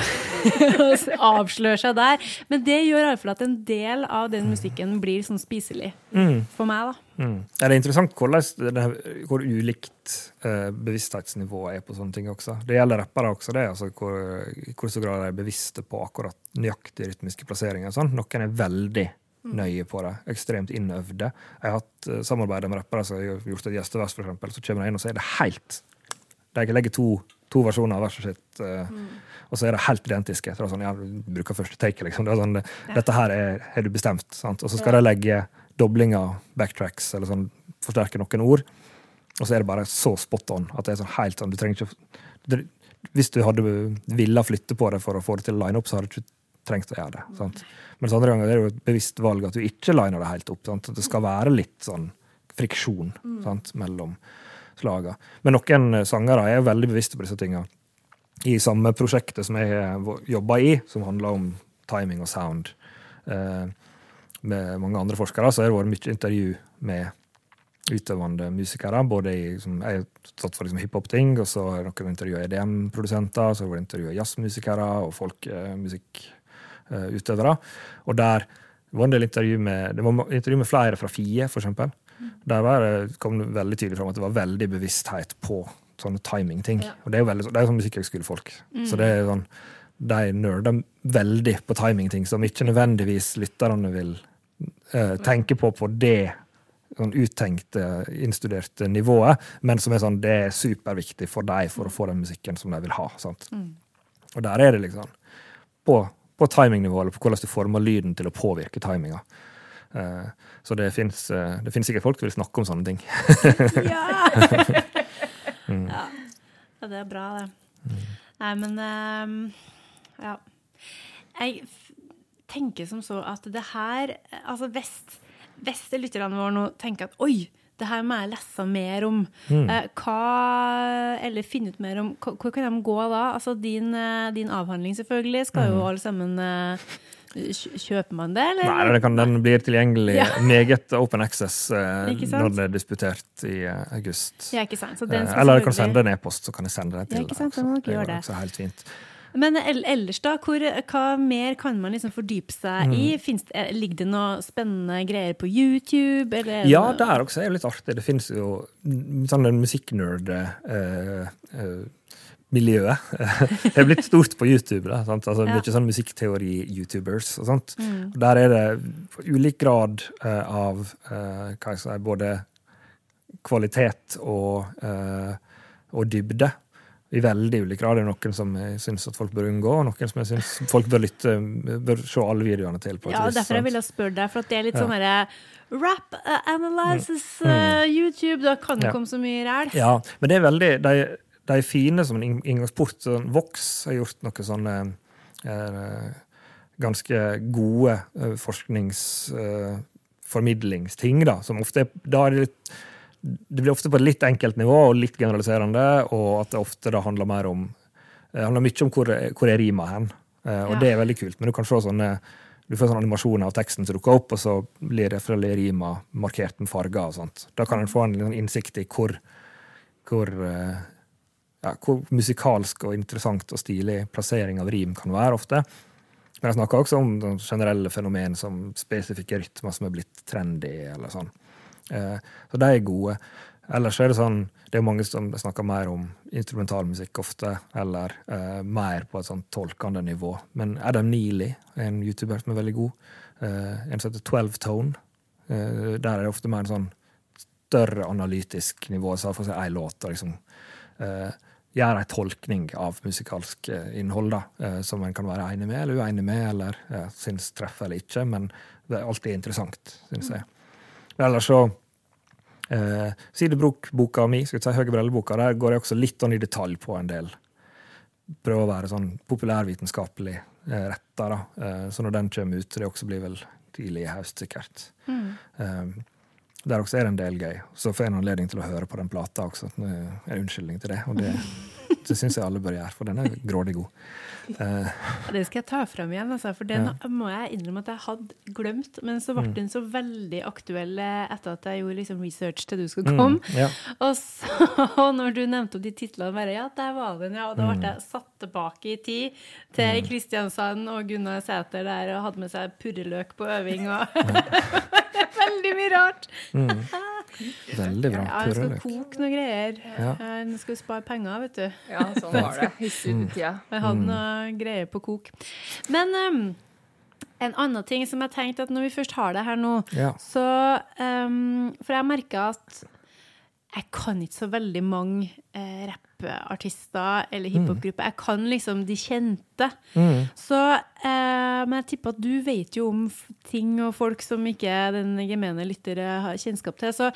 å [laughs] avsløre seg der. Men det gjør iallfall at en del av den musikken blir sånn spiselig for meg, da. Mm. Ja, det er interessant hvordan, det, hvor ulikt uh, bevissthetsnivået er på sånne ting også. Det gjelder rappere også, det. Altså, hvor, hvor så grad de er bevisste på akkurat nøyaktige rytmiske plasseringer. Sånn. Noen er veldig nøye på det. Ekstremt innøvde. Jeg har hatt uh, samarbeid med rappere som har gjort et gjestevers, eksempel, så kommer de inn og så er det helt De legger to, to versjoner av verset sitt, eh, og så er det helt identiske. Så det er sånn, ja, du bruker første take, liksom. Det sånn, Dette her er, er du bestemt. Sant? Og så skal de legge doblinger, backtracks, eller sånn, forsterke noen ord. Og så er det bare så spot on at det er sånn helt sånn, du trenger ikke det, Hvis du hadde villa flytte på det for å få det til å line opp, så hadde du ikke trengt å gjøre det. Sant? Mens andre ganger er det jo et bevisst valg at du ikke liner det helt opp. Sant? At det skal være litt sånn friksjon sant? mellom slaga. Men noen eh, sangere er veldig bevisste på disse tinga. I samme prosjektet som jeg jobba i, som handla om timing og sound, eh, med mange andre forskere, så har det vært mye intervju med utøvende musikere. både i, som Jeg har stått for liksom hiphop-ting, og så har noen intervjua EDM-produsenter, så har det vært intervjua jazzmusikere og folkemusikkutøvere. og der det var en del intervju med, det var intervju med flere fra FIE, eksempel. Der var det, kom det veldig tydelig fram at det var veldig bevissthet på sånne timingting. Og det er jo veldig, det er sånn musikkhøgskolefolk. Så det er sånn, de nerder veldig på timingting som ikke nødvendigvis lytterne vil eh, tenke på på det sånn uttenkte, innstuderte nivået, men som er sånn, det er superviktig for deg for å få den musikken som de vil ha. sant? Og der er det liksom på, på timingnivå, eller på hvordan du former lyden til å påvirke timinga. Eh, så det fins sikkert folk som vil snakke om sånne ting. [laughs] Ja! [laughs] ja. ja, det er bra, det. Nei, men um, Ja. Jeg tenker som så at det her Altså, hvis, hvis lytterne våre nå tenker at oi, det her må jeg lese mer om. Eh, hva Eller finne ut mer om Hvor kan de gå da? Altså, din, eh, din avhandling, selvfølgelig, skal jo alle sammen eh, Kjøper man det, eller? Nei, det kan, Den blir tilgjengelig Ja. [laughs] meget open access eh, når det er disputert i eh, august. Ja, ikke sant? Så den Eh, Eller kan selvfølgelig- sende en e-post, så kan jeg sende det til Ja, ikke deg sant, dere Det går også helt fint. Men ellers, da? Hvor, hva mer kan man liksom fordype seg i? Mm. Finnes det, eh, ligger det noe spennende greier på YouTube? Ja, der også er det litt artig. Det finnes jo en musikknerd eh, eh, miljøet [laughs] Det er blitt stort på YouTube. Da, sant? Altså, Ja. Mm. Mye sånn musikkteori-youtubers og sånt. Mm. Der er det ulik grad uh, av uh, hva jeg si, både kvalitet og, uh, og dybde. I veldig ulik grad. Det er noen som jeg syns at folk bør unngå, og noen som jeg syns folk bør lytte bør se alle videoene til. på Ja, vis, derfor jeg sant? ville spørre deg, for at det er litt Ja. sånn herre Rap uh, analysis uh, YouTube, da kan det Ja. komme så mye ræl. Ja, men det er veldig de, de er fine som en inn- inngangsport. Sånn Vox har gjort noen sånne eh, ganske gode eh, forskningsformidlingsting, da, som ofte er, da er det litt det blir ofte på et litt enkelt nivå og litt generaliserende, og at det ofte da handler mer om det handler mye om hvor, hvor er rima hen. Eh, og Ja. det er veldig kult. Men du kan se sånne du får sånne animasjoner av teksten som dukker opp, og så blir det rima markert med farger. og sånt. Da kan en få en innsikt i hvor, hvor, eh, ja, hvor musikalsk og interessant og stilig plassering av rim kan være ofte. Men jeg snakker også om generelle fenomen som spesifikke rytmer som er blitt trendy. eller sånn. Eh, Så de er gode. Ellers er det sånn, det er mange som snakker mer om instrumentalmusikk ofte, eller eh, mer på et sånn tolkende nivå. Men Adam Neely er en YouTuber som er veldig god. Eh, en som heter 12 Tone. Eh, der er det ofte mer en sånn større analytisk nivå. Så for si ei låt og liksom eh, gjøre en tolkning av musikalsk eh, innhold, da, eh, som en kan være enig med eller uenig med, eller ja, syns treffer eller ikke. Men det er alltid interessant, syns jeg. Men ellers så eh, Sidebrok-boka mi, skal si Høge Brelle-boka, der går jeg også litt sånn i detalj på en del. Prøver å være sånn populærvitenskapelig eh, retta, da. Eh, så når den kommer ut, det også blir vel tidlig i høst, sikkert. Eh, der også er det en del gøy. Så får jeg en anledning til å høre på den plata også. Det en unnskyldning til det, og det, det syns jeg alle bør gjøre, for den er grådig god. Uh, Det skal jeg ta fram igjen, altså, for den må jeg innrømme at jeg hadde glemt. Men så ble Mm. den så veldig aktuell eh, etter at jeg gjorde liksom research til du skulle komme. mm, ja. Og så, [laughs] når du nevnte opp de titlene, bare ja, der var den, ja. Og da Mm. ble jeg satt tilbake i tid til Kristiansand og Gunnar Sæter der og hadde med seg purreløk på øving og [laughs] Veldig mye rart. [laughs] Veldig bra. Ja, jeg skal koke noen greier. Ja. Jeg skal spare penger, vet du. Ja, sånn var det. [laughs] Ut tida. Jeg hadde noe greier på kok. Men um, en annen ting som jeg tenkte at når vi først har det her nå, Ja. så um, For jeg merker at jeg kan ikke så veldig mange eh, rappartister eller hiphopgrupper. Jeg kan liksom de kjente. Så eh, Men jeg tipper at du vet jo om ting og folk som ikke den gemene lytter har kjennskap til. Så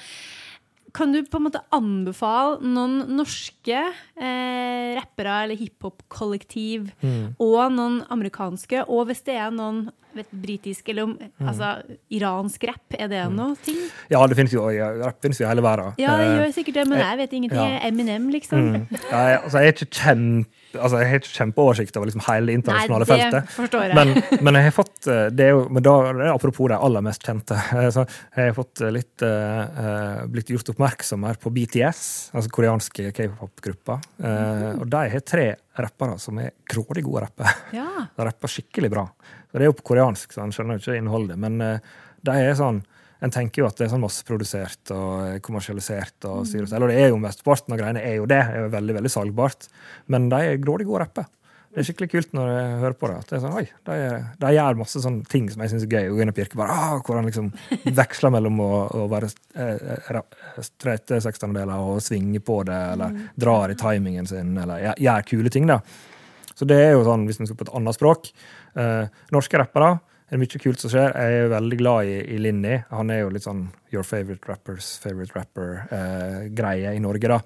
kan du på en måte anbefale noen norske eh, rappere eller hiphop-kollektiv og noen amerikanske, og hvis det er noen vet, britisk eller om, altså, iransk rapp, er det noe ting? Ja, det finnes jo rapp finnes jo i hele verden. Ja, det Eh, gjør sikkert det, men jeg vet ingenting. ja. Eminem, liksom. Mm. Ja, jeg, altså, jeg er ikke kjempe altså, jeg har ikke kjempeoversikt over liksom hele det internasjonale Nei, det feltet. jeg. Men, men jeg har fått eh, det er jo, men da, det apropos de aller mest kjente. [laughs] eh, Så jeg har fått eh, litt eh, eh, blitt gjort oppmerksom her på BTS, altså koreanske k-pop-grupper. Eh, og de har tre rappere som er grådig gode rappere. Ja. De rapper skikkelig bra. Og det er jo på koreansk, så han skjønner jo ikke innholdet. Men eh, de er sånn En tenker jo at det er sånn masseprodusert og eh, kommersialisert. og styr og det er jo mesteparten av greiene er jo det. er jo veldig veldig salgbart. Men de er grådig gode rapper. Det er skikkelig kult når jeg hører på det. at det er sånn, oi, De, de gjør masse sånne ting som jeg syns er gøy. Og Gunnar Pirke bare, ah, hvor han liksom [laughs] veksler mellom å, å være eh, ra- streite sekstendeler og svinge på det, eller drar i timingen sin, eller gjør kule ting. da. Så det er jo sånn, hvis vi skal på et annet språk eh, Norske rappere er mye kult som skjer. Jeg er veldig glad i, i Linni. Han er jo litt sånn your favorite rappers favorite rapper-greie i Norge, da.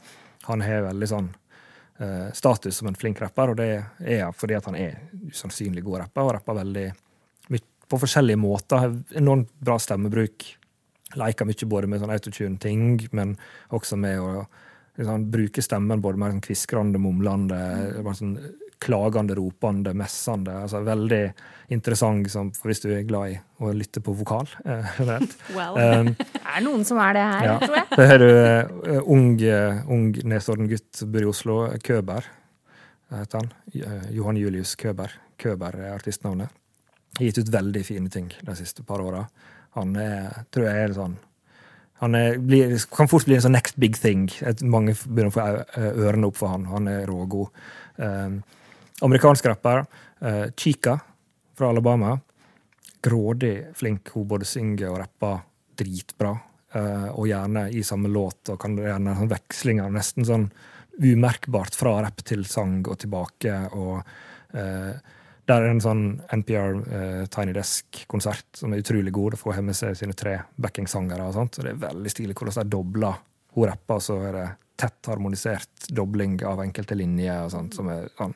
Han har veldig sånn eh, status som en flink rapper, og det er fordi at han er usannsynlig god rapper, og rapper veldig på forskjellige måter. Enormt bra stemmebruk. Leker mye både med sånn autotune-ting, men også med å liksom, bruke stemmen både mer sånn kviskrende, mumlende, bare sånn klagende, ropende, messende. Altså veldig interessant som, hvis du er glad i å lytte på vokal eh, generelt. Well. Um, Det [laughs] er noen som er det her, ja. tror jeg. Så har du uh, ung, uh, ung Nesodden gutt bor i Oslo, Køber heter han. Uh, Johan Julius Køber. Køber er artistnavnet. Har gitt ut veldig fine ting de siste par åra. Han er, tror jeg er sånn han er, blir, kan fort bli en sånn next big thing. Et, mange begynner å få ørene opp for han. Han er rågod. Um, amerikansk rapper. Uh, Chica fra Alabama. Grådig flink. Hun både synger og rapper dritbra. Uh, og gjerne i samme låt, og kan gjerne sånn vekslinger. Nesten sånn umerkbart fra rapp til sang og tilbake. og uh, der er en sånn NPR uh, Tiny Desk-konsert som er utrolig god. Det får med seg sine tre backingsangere. og sånt, og Det er veldig stilig hvordan de dobler. Hun rapper, så er det tett harmonisert dobling av enkelte linjer og sånt, som er sånn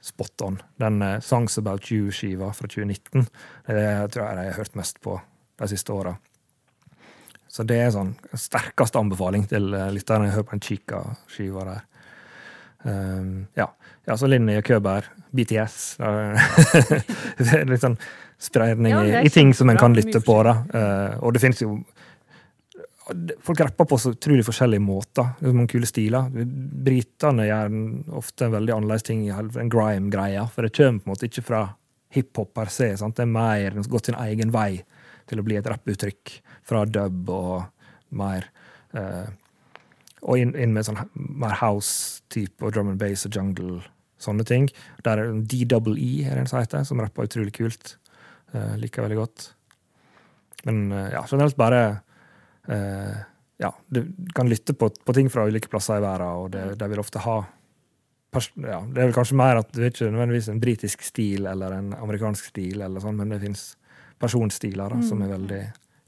spot on. Den eh, Songs About You-skiva fra 2019 det tror jeg jeg har hørt mest på de siste åra. Så det er sånn sterkeste anbefaling til eh, lytterne. Hør på den Chica-skiva der. Um, ja. ja, så Linni Køber, BTS [laughs] Det er litt sånn spredning Ja, i, i ting som en kan lytte på. da. Uh, og det finnes jo Folk rapper på så utrolig forskjellige måter. Det er mange kule stiler. Britene gjør ofte en veldig annerledes ting en grime-greia. For det kommer på en måte ikke fra hiphop per se. Sant? Det er mer gått sin egen vei til å bli et rapputtrykk. Fra dub og mer eh, Og inn, inn med sånn mer house-type og drum and bass og jungle. Sånne ting. Der er DWE, er det en som heter, som rapper utrolig kult. Eh, liker veldig godt. Men eh, ja, generelt bare eh, Ja, du kan lytte på, på ting fra ulike plasser i verden, og det, de vil ofte ha ja, Det er vel kanskje mer at du er ikke nødvendigvis en britisk stil eller en amerikansk stil, eller sånn, men det fins personstiler da, som er veldig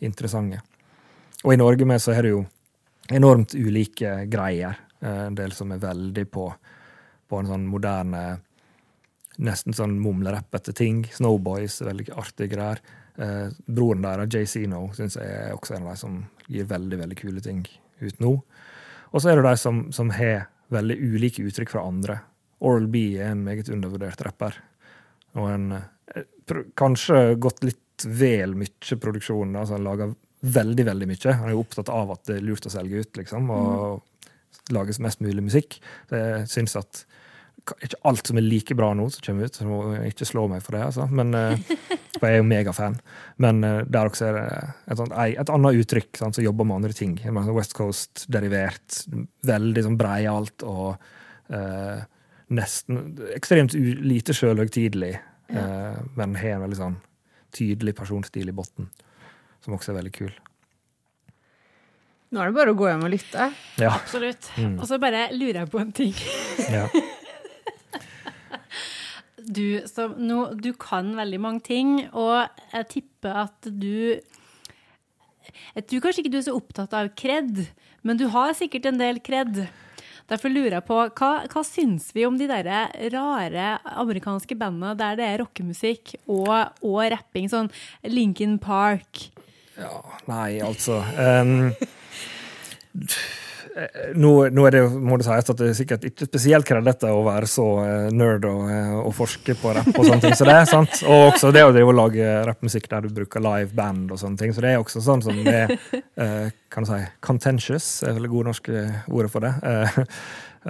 interessante. Og i Norge med så er det jo enormt ulike greier. Eh, En del som er veldig på, på en sånn moderne nesten sånn mumlerappete ting. Snowboys veldig artige greier. Eh, broren der, Jay Zeno, syns jeg er også en av de som gir veldig veldig kule ting ut nå. Og så er det de som, som har veldig ulike uttrykk fra andre. Oral B er en meget undervurdert rapper. Og en eh, kanskje gått litt vel mye produksjon. altså Han lager veldig, veldig mye. Han er jo opptatt av at det er lurt å selge ut, liksom, og lages mest mulig musikk. Så jeg syns at ikke alt som er like bra nå som kommer ut. Så må jeg ikke slå meg for det, altså. Men, eh, for jeg er jo megafan. Men eh, der også er det et, sånt, et annet uttrykk sant, som jobber med andre ting. Sånn West Coast-derivert. Veldig sånn breialt og eh, nesten ekstremt u lite sjølhøgtidelig. eh, men har en veldig sånn tydelig personstil i bunnen, som også er veldig kul. Nå er det bare å gå hjem og lytte. Ja. Absolutt. Mm. Og så bare lurer jeg på en ting. ja. [laughs] Du, som no, du kan veldig mange ting, og jeg tipper at du Jeg tror kanskje ikke du er så opptatt av kred, men du har sikkert en del kred. Derfor lurer jeg på, hva, hva syns vi om de der rare amerikanske bandene der det er rockemusikk og, og rapping, sånn Linkin Park? Ja, Nei, altså ehm, nå, nå er det, må det sies at det er sikkert ikke spesielt kredete å være så eh, nerd og, eh, og forske på rapp og sånne ting. Så det er sant. Og også det å drive og lage rappmusikk der du bruker live band og sånne ting. Så det er også sånn som det er eh, kan du si, contentious, er vel det gode norske ordet for det. Eh,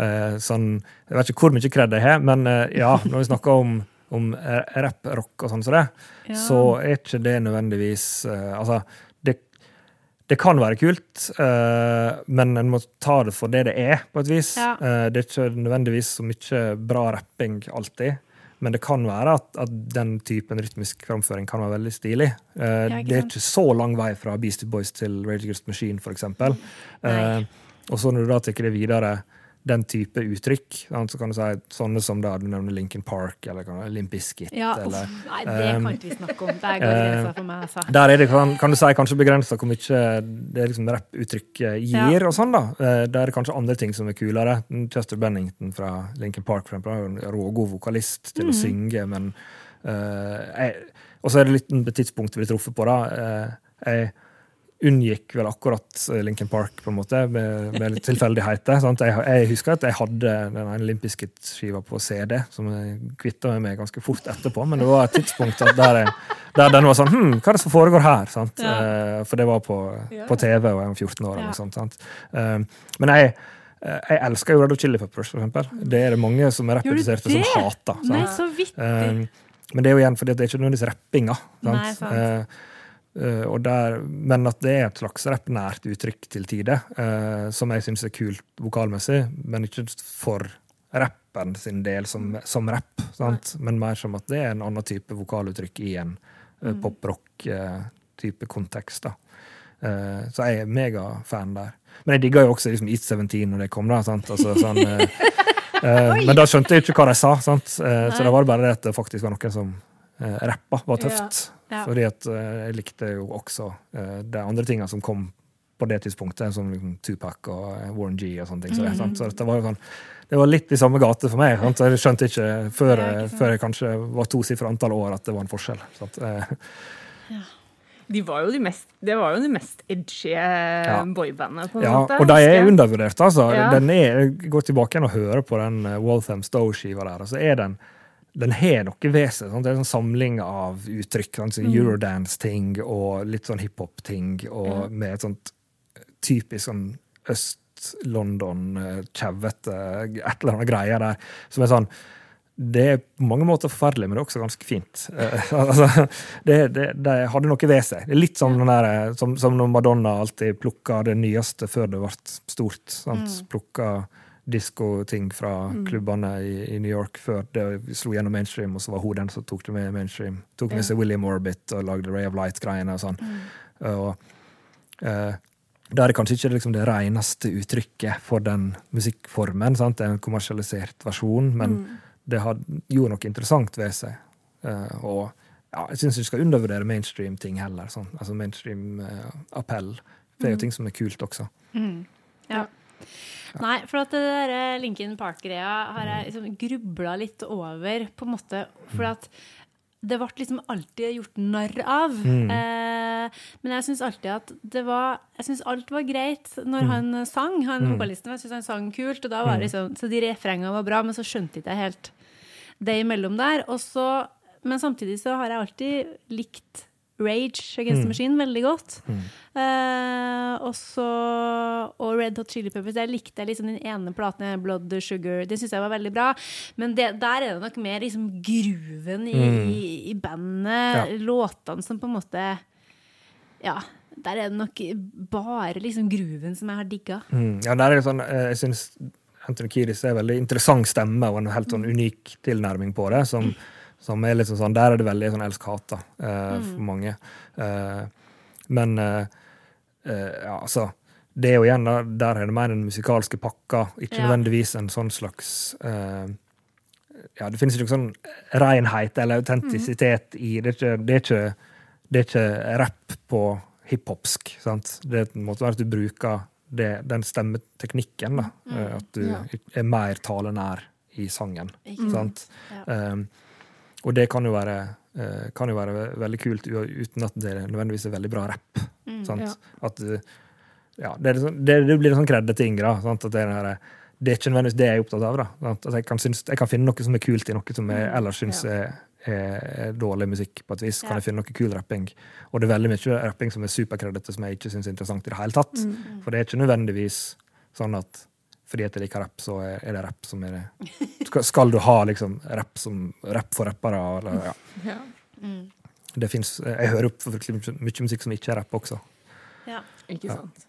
eh, sånn, jeg vet ikke hvor mye kred jeg har, men eh, ja, når vi snakker om om eh, rapp, rock og sånn som det, Ja. så er ikke det nødvendigvis eh, Altså, det, kan være kult, eh, men en må ta det for det det er, på et vis. Ja. Eh, det er ikke nødvendigvis så mye bra rapping alltid. Men det kan være at, at den typen rytmisk framføring kan være veldig stilig. Eh, det er ikke så lang vei fra Beastie Boys til Rage Against Machine, eksempel. Eh, og så når du da tar det videre, den type uttrykk, sant, så kan du si sånne som da du nevner Linkin Park eller kan- Limp Bizkit. Ja, uff, nei, det kan um, ikke vi snakke om. Eh, for meg, altså. der er det, kan, kan du si, kanskje begrensa hvor mye det liksom rapputtrykket gir, Ja. og sånn, da. Eh, Der er det kanskje andre ting som er kulere. Chester Bennington fra Linkin Park for eksempel, er en rågod vokalist til å synge, men uh, Og så er det litt et tidspunkt vi truffet på, da. Uh, jeg unngikk vel akkurat Lincoln Linkin Park, på en måte, med, med tilfeldigheter. Jeg, jeg husker at jeg hadde den ene olympiske skiva på CD, som jeg kvitta meg med ganske fort etterpå, men det var et tidspunkt der, jeg, der den var sånn Hm, hva er det som foregår her? Ja. Eh, for det var på, på TV, og jeg var 14 år. eller Ja. sånt? Eh, men jeg eh, jeg elsker jo Red Chili Peppers, for eksempel. Det er det mange som er Gjør som hater. Sant? Nei, så vittig. Eh, men det er jo igjen fordi det er ikke nødvendigvis rappinga. sant? Nei, sant. Eh, eh, og der, men at det er et slags rappnært uttrykk til tider, uh, som jeg syns er kult vokalmessig, men ikke for rappen sin del som, som rapp, men mer som at det er en annen type vokaluttrykk i en uh, poprock-type kontekst. da. Uh, så jeg er megafan der. Men jeg digga jo også liksom Eat 17 når det kom. da, sant? Altså, sånn, uh, eh, [laughs] men da skjønte jeg ikke hva de sa, sant? Eh, så det var bare det at det faktisk var noen som uh, rappa, var tøft. Ja. Fordi at eh, jeg likte jo også eh, de andre tinga som kom på det tidspunktet, som liksom Tupac og eh, Warren G og sånne ting. Så, det, så det, var jo sånn det var litt i samme gate for meg. Sant? Så jeg skjønte ikke før, ikke før jeg kanskje var tosifra antall år at det var en forskjell. Sant? De var jo de mest, det var jo de mest edgy Ja. boybandene, på en Ja, måte. og de er undervurdert, altså. Ja. Den er, jeg går tilbake igjen og hører på den Waltham Stowe-skiva der, og så er den den har noe ved seg. Sant? Det er en sånn samling av uttrykk. Sant? Mm. Eurodance-ting og litt sånn hiphop-ting, og med et sånt typisk sånn Øst-London, eh, et eller annet greier der, som er sånn det er på mange måter forferdelig, men det er også ganske fint. Eh, [laughs] altså, det, det, det hadde noe ved seg. Det er litt som, den der, eh, som, som når Madonna alltid plukka det nyeste før det ble stort. Sant? Plukka diskoting fra klubbene i, i New York før det slo gjennom mainstream, og så var hun den som tok det med mainstream. Tok med seg William Orbit og lagde Ray of Light-greiene og sånn. Og, uh, da er det kanskje ikke liksom det reneste uttrykket for den musikkformen. Sant? Det er en kommersialisert versjon, men det har, gjorde noe interessant ved seg. Uh, og ja, jeg syns ikke skal undervurdere mainstream-ting heller. Sånn. Altså mainstream-appell. det er jo ting som er kult også. Ja. Nei, for at det der eh, Linkin Park-greia har jeg liksom grubla litt over, på en måte. For at det ble liksom alltid gjort narr av. Eh, men jeg syns alltid at det var Jeg syns alt var greit når han sang. Han vokalisten jeg synes han sang kult, og da var det liksom, så de refrengene var bra, men så skjønte ikke jeg helt det imellom der. Og så, men samtidig så har jeg alltid likt Rage Against the Machine veldig godt. Eh, og så Og Red Hot Chili Peppers. Jeg likte liksom den ene platen, Blood Sugar. Det syns jeg var veldig bra. Men det, der er det nok mer liksom gruven i, i, i bandet. Ja. Låtene som på en måte Ja. Der er det nok bare liksom gruven som jeg har digga. Mm. Ja, der er det sånn, eh, jeg syns Anthony Kiris er en veldig interessant stemme og en helt sånn unik tilnærming på det. Som, som er liksom sånn, Der er det veldig sånn elsk-hat da, mm. for mange. Eh, men eh, eh, ja, altså Det er jo igjen da, Der er det mer den musikalske pakka, ikke Ja. nødvendigvis en sånn slags eh, ja, Det finnes ikke noen sånn renhet eller autentisitet i det. Er ikke, det, er ikke, det er ikke rapp på hiphopsk. sant? Det måtte være at du bruker det, den stemmeteknikken. da, mm, At du Ja. er mer talenær i sangen. Ikke sant? Ja. Um, og det kan jo være, eh, kan jo være veldig kult uten at det nødvendigvis er veldig bra rapp. Mm, Ja. At ja, det, sånn, det, det blir en sånn kreddeting. til? At det, er her, det er ikke nødvendigvis det jeg er opptatt av. At jeg, kan synes, jeg kan finne noe som er kult i noe som jeg ellers syns Ja. er, er, dårlig musikk. på et vis, kan jeg finne noe kul rapping. Og det er veldig mye rapping som er superkreddete, som jeg ikke syns er interessant i det hele tatt. For det er ikke nødvendigvis sånn at fordi at jeg liker rapp, så er, det rapp som er det. Skal, du ha liksom rapp rap for rappere? Eller, ja. Ja. det finnes, jeg hører opp for mye, mye musikk som ikke er rapp også. Ja. Ikke sant.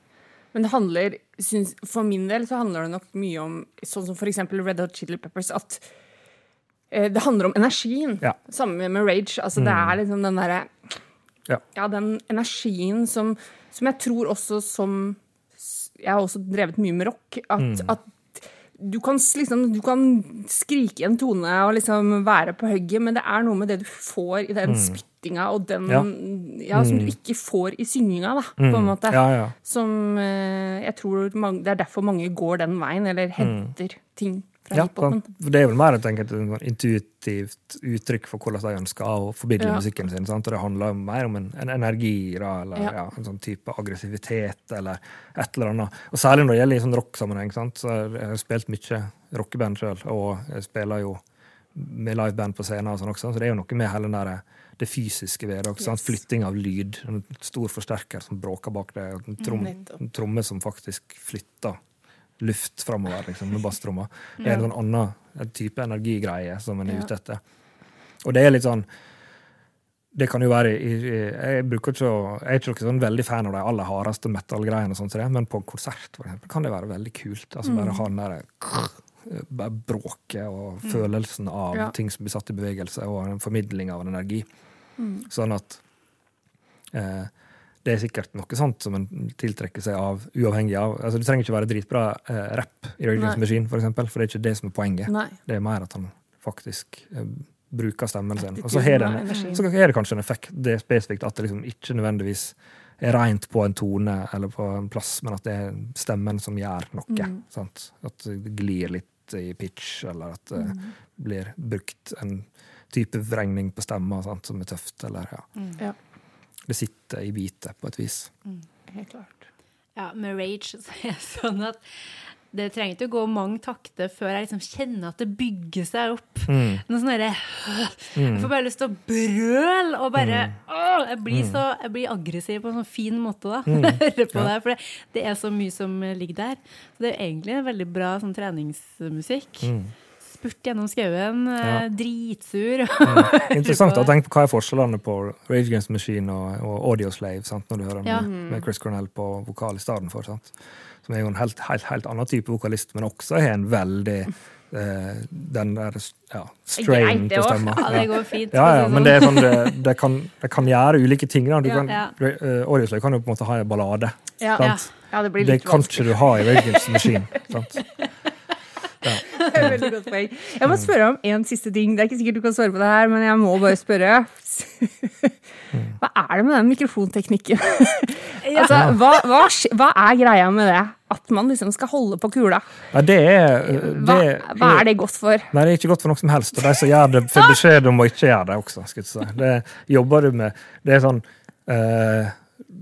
Men det handler, synes, for min del så handler det nok mye om sånn som for eksempel Red Hot Chili Peppers, at eh, det handler om energien. Ja. Samme med Rage. Altså, Det er liksom den derre Ja. ja, den energien som, som jeg tror også som Jeg har også drevet mye med rock. At, at du kan, liksom, du kan skrike i en tone og liksom være på hugget, men det er noe med det du får i den spyttinga og den Ja. ja. som du ikke får i synginga, da, på en måte. Ja. Som eh, jeg tror mange, Det er derfor mange går den veien, eller henter ting fra Ja, hiphopen. Det er vel mer et intuitivt uttrykk for hvordan de ønsker å formidle Ja. musikken sin. Sant? Og det handler jo mer om en, en energi, da, eller Ja. ja. en sånn type aggressivitet, eller et eller annet. Og særlig når det gjelder i sånn rocksammenheng. Så jeg har spilt mye rockeband sjøl, og jeg spiller jo med liveband på scenen, og sånn også, så det er jo noe med hele den der, det fysiske ved det. Yes. Flytting av lyd. En stor forsterker som bråker bak en, trom, en tromme som faktisk flytter luft framover liksom, med basstromma. Det er en sånn annen type energigreie som en er ute etter. Og det er litt sånn det kan jo være Jeg bruker ikke jeg er ikke sånn veldig fan av de aller hardeste metal-greiene, og sånt, men på konsert for eksempel, kan det være veldig kult. altså Bare ha den der bare bråket og følelsen av Ja. ting som blir satt i bevegelse, og en formidling av en energi. Sånn at eh, det er sikkert noe sånt som en tiltrekker seg av, uavhengig av altså Det trenger ikke være dritbra eh, rapp i Rage Against. Machine, for eksempel, for det er ikke det som er poenget. Nei. Det er mer at han faktisk eh, bruker stemmen sin. Og så har det, kanskje en effekt det er spesifikt at det liksom ikke nødvendigvis er rent på en tone eller på en plass, men at det er stemmen som gjør noe. Sant? At det glir litt i pitch, eller at det blir brukt en type vrengning på stemma sant, som er tøft. Eller, ja. Ja, Det sitter i bitet på et vis. helt klart. Ja, med rage så er det sånn at det trenger ikke å gå mange takter før jeg liksom kjenner at det bygger seg opp. Noe sånn derre Jeg får bare lyst til å brøle og bare åh, jeg, blir så, jeg blir aggressiv på en sånn fin måte da, [laughs] når jeg hører på det. For det, det er så mye som ligger der. Så det er egentlig en veldig bra sånn treningsmusikk. Spurt gjennom skauen, eh, Ja. dritsur. [laughs] Interessant å tenke på hva er forskjellene på Rage Games Machine og, og Audio Slave, sant? når du hører Ja. med, med Chris Cornell på vokal i stedet for. Sant? Som er jo en helt, helt, helt annen type vokalist, men også har en veldig eh, den der ja, strain på stemma. Ja, det går fint. Ja, ja, men sånn. det, sånn, det, det, kan, det kan gjøre ulike ting. Da. Du kan, uh, Audio Slave kan jo på en måte ha en ballade. Ja, det blir Det kan ikke du ha i Rage Games Machine. [laughs] Sant? [laughs] Veldig godt poeng. Jeg må spørre om en siste ting. Det er ikke sikkert du kan svare på det her, men jeg må bare spørre. Hva er det med den mikrofonteknikken? [laughs] altså, hva, hva, hva er greia med det? At man liksom skal holde på kula? Ja, det er, det, Hva, hva er det godt for? Nei, det er ikke godt for noe som helst. Og de som gjør det, får beskjed om å ikke gjøre det også. Skal jeg si. Det jobber du med. Det er sånn eh,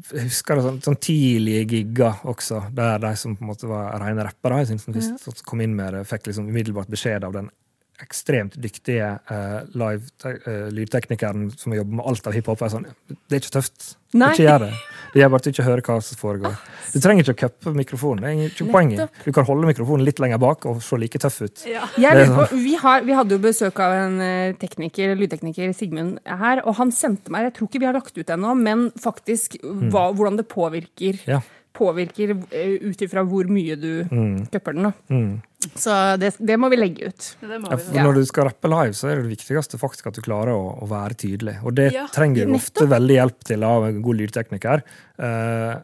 Jeg husker det sånn, sånn tidlige gigger også, der de som på en måte var rene rappere, jeg synes, som kom inn med det, fikk liksom umiddelbart beskjed av den ekstremt dyktige uh, lydteknikeren som jobber med alt av hiphop. er Sånn, det er ikke tøft. Nei. Ikke gjør det. Det gjør bare at du ikke hører hva som foregår. Du trenger ikke å cuppe mikrofonen. Det er ikke poeng i. Du kan holde mikrofonen litt lenger bak og se like tøff ut. Ja. Lurer på, vi, har, vi hadde jo besøk av en eh, tekniker, lydtekniker, Sigmund, her, og han sendte meg Jeg tror ikke vi har lagt ut ennå, men faktisk hva, hvordan det påvirker, Ja. Påvirker uh, ut ifra hvor mye du Mm. cupper den. Da. Mm. Så det, det må vi legge ut. Ja, vi Ja. Når du skal rappe live, så er det det viktigste faktisk at du klarer å, å være tydelig. Og det Ja, trenger du ofte veldig hjelp til av en god lydtekniker. Eh,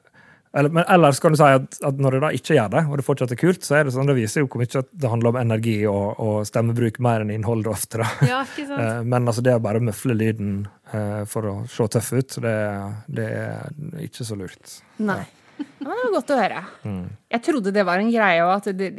eller, men ellers kan du si at, at når du da ikke gjør det, og det fortsatt er kult, så er det sånn, det viser jo hvor mye at det handler om energi og, og stemmebruk mer enn innhold ofte. da. Ja, ikke sant? Eh, Men altså det å bare møfle lyden eh, for å se tøff ut, det, det er ikke så lurt. Nei. Ja, men det var godt å høre. Mm. Jeg trodde det var en greie, og at, det,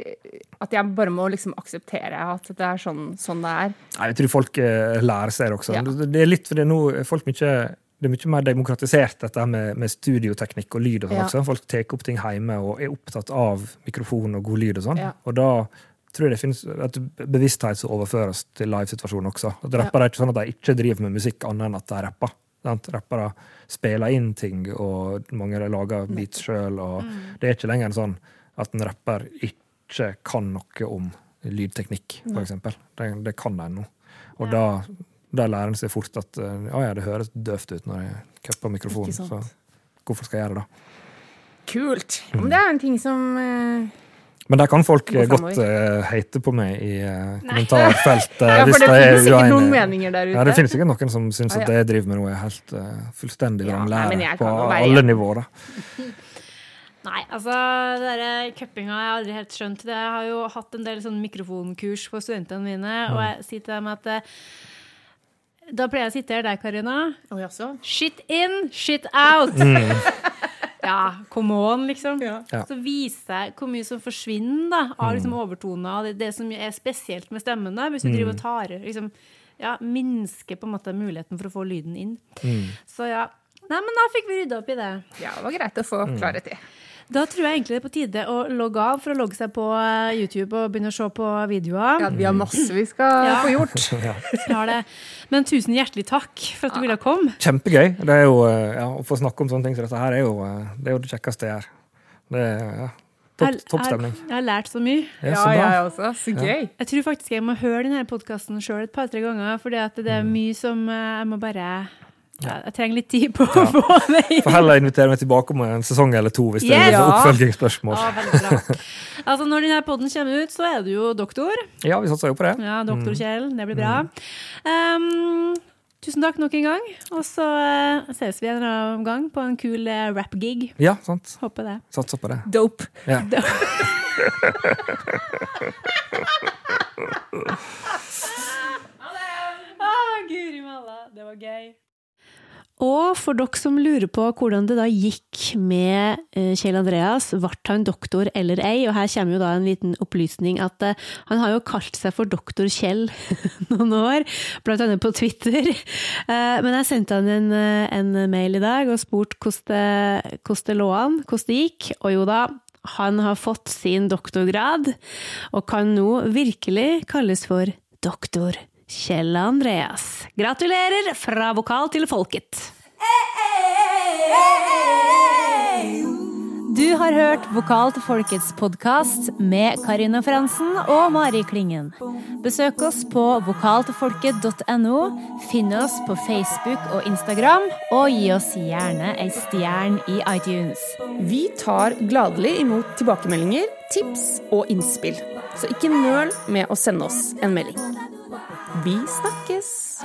at jeg bare må liksom akseptere at det er sånn, sånn det er. Nei, Jeg tror folk eh, lærer seg det også. Ja. Det, er litt fordi nå folk mye det er mye mer demokratisert, dette med, med studioteknikk og lyd. og sånn Ja. også. Folk tar opp ting hjemme og er opptatt av mikrofon og god lyd. Og sånn. Ja. Og da tror jeg det finnes et bevissthet som overføres til livesituasjonen også. At Rappere er ikke sånn at de ikke driver med musikk annet enn at de rapper. Sant? Rappere spiller inn ting, og mange lager beats sjøl. Det er ikke lenger sånn at en rapper ikke kan noe om lydteknikk, eksempel. Det, det kan de nå. Og da, da lærer en seg fort at eh, ja, ja, det høres døvt ut når jeg cupper mikrofonen. Så hvorfor skal jeg gjøre det, da? Kult. Ja, det er en ting som eh, Men der kan folk eh, godt uh, hate på meg i uh, kommentarfeltet. [laughs] Ja, hvis for det de er finnes sikkert noen meninger der ute. Ja, det finnes sikkert noen som syns Ja, at det jeg driver med nå, er helt uh, fullstendig Ja, vranglære men på være alle nivåer. [laughs] Nei, altså, det der cuppinga har jeg aldri helt skjønt. Jeg har jo hatt en del sånn mikrofonkurs for studentene mine, og jeg sier til dem at eh, Da pleier jeg å sitere deg, Karina. Oh. Shit in, shit out! [laughs] ja, come on, liksom. Ja. Så viser hvor mye som forsvinner da, av liksom, overtoner, og det, det som er spesielt med stemmen. da, Hvis du driver og tar liksom, ja, minsker på en måte muligheten for å få lyden inn. Så ja. Nei, men da fikk vi rydda opp i det. Ja, det var greit å få klarhet i. Da tror jeg egentlig det er på tide å logge av for å logge seg på eh, YouTube og begynne å se på videoer. Ja, vi har masse vi skal Ja. få gjort. [laughs] Ja. Men tusen hjertelig takk for at du ville komme. Kjempegøy. Det er jo, eh, ja, Å få snakke om sånne ting som dette her er jo eh, det, er jo det kjekkeste jeg gjør. Det er ja, topp, topp stemning. Jeg, jeg har lært så mye. Ja, Ja, så jeg også. Så gøy. Jeg tror faktisk jeg må høre denne podkasten sjøl et par-tre ganger, for det er mye som jeg må bare ja, Jeg trenger litt tid på å få det inn. Får heller invitere meg tilbake om en sesong eller to hvis det er Ja. oppfølgingsspørsmål. Ja. Altså, når denne podden kommer ut, så er du jo doktor. Ja, vi satser jo på det. Ja, doktor Kjell. Det blir bra. Um, tusen takk nok en gang. Og så uh, ses vi en annen gang på en kul uh, rap-gig. Ja, sant. Håper det. Satser på det. Dope. Ja. [laughs] Dope. [laughs] Guri malla, det var gøy. Og for dere som lurer på hvordan det da gikk med eh, Kjell Andreas, ble han doktor eller ei? Og her kommer jo da en liten opplysning at eh, han har jo kalt seg for doktor Kjell [laughs] noen år, blant annet på Twitter. [laughs] Eh, men jeg sendte han en, en mail i dag og spurte hvordan det lå an, hvordan det gikk. Og jo da, han har fått sin doktorgrad, og kan nå virkelig kalles for doktor Kjell Andreas. Gratulerer fra vokal til folket! Du har hørt Vokal til folkets podkast med Karina Fransen og Mari Klingen. Besøk oss på vokaltilfolket.no, finn oss på Facebook og Instagram, og gi oss gjerne ei stjerne i iTunes. Vi tar gladelig imot tilbakemeldinger, tips og innspill. Så ikke nøl med å sende oss en melding. Vi snakkes!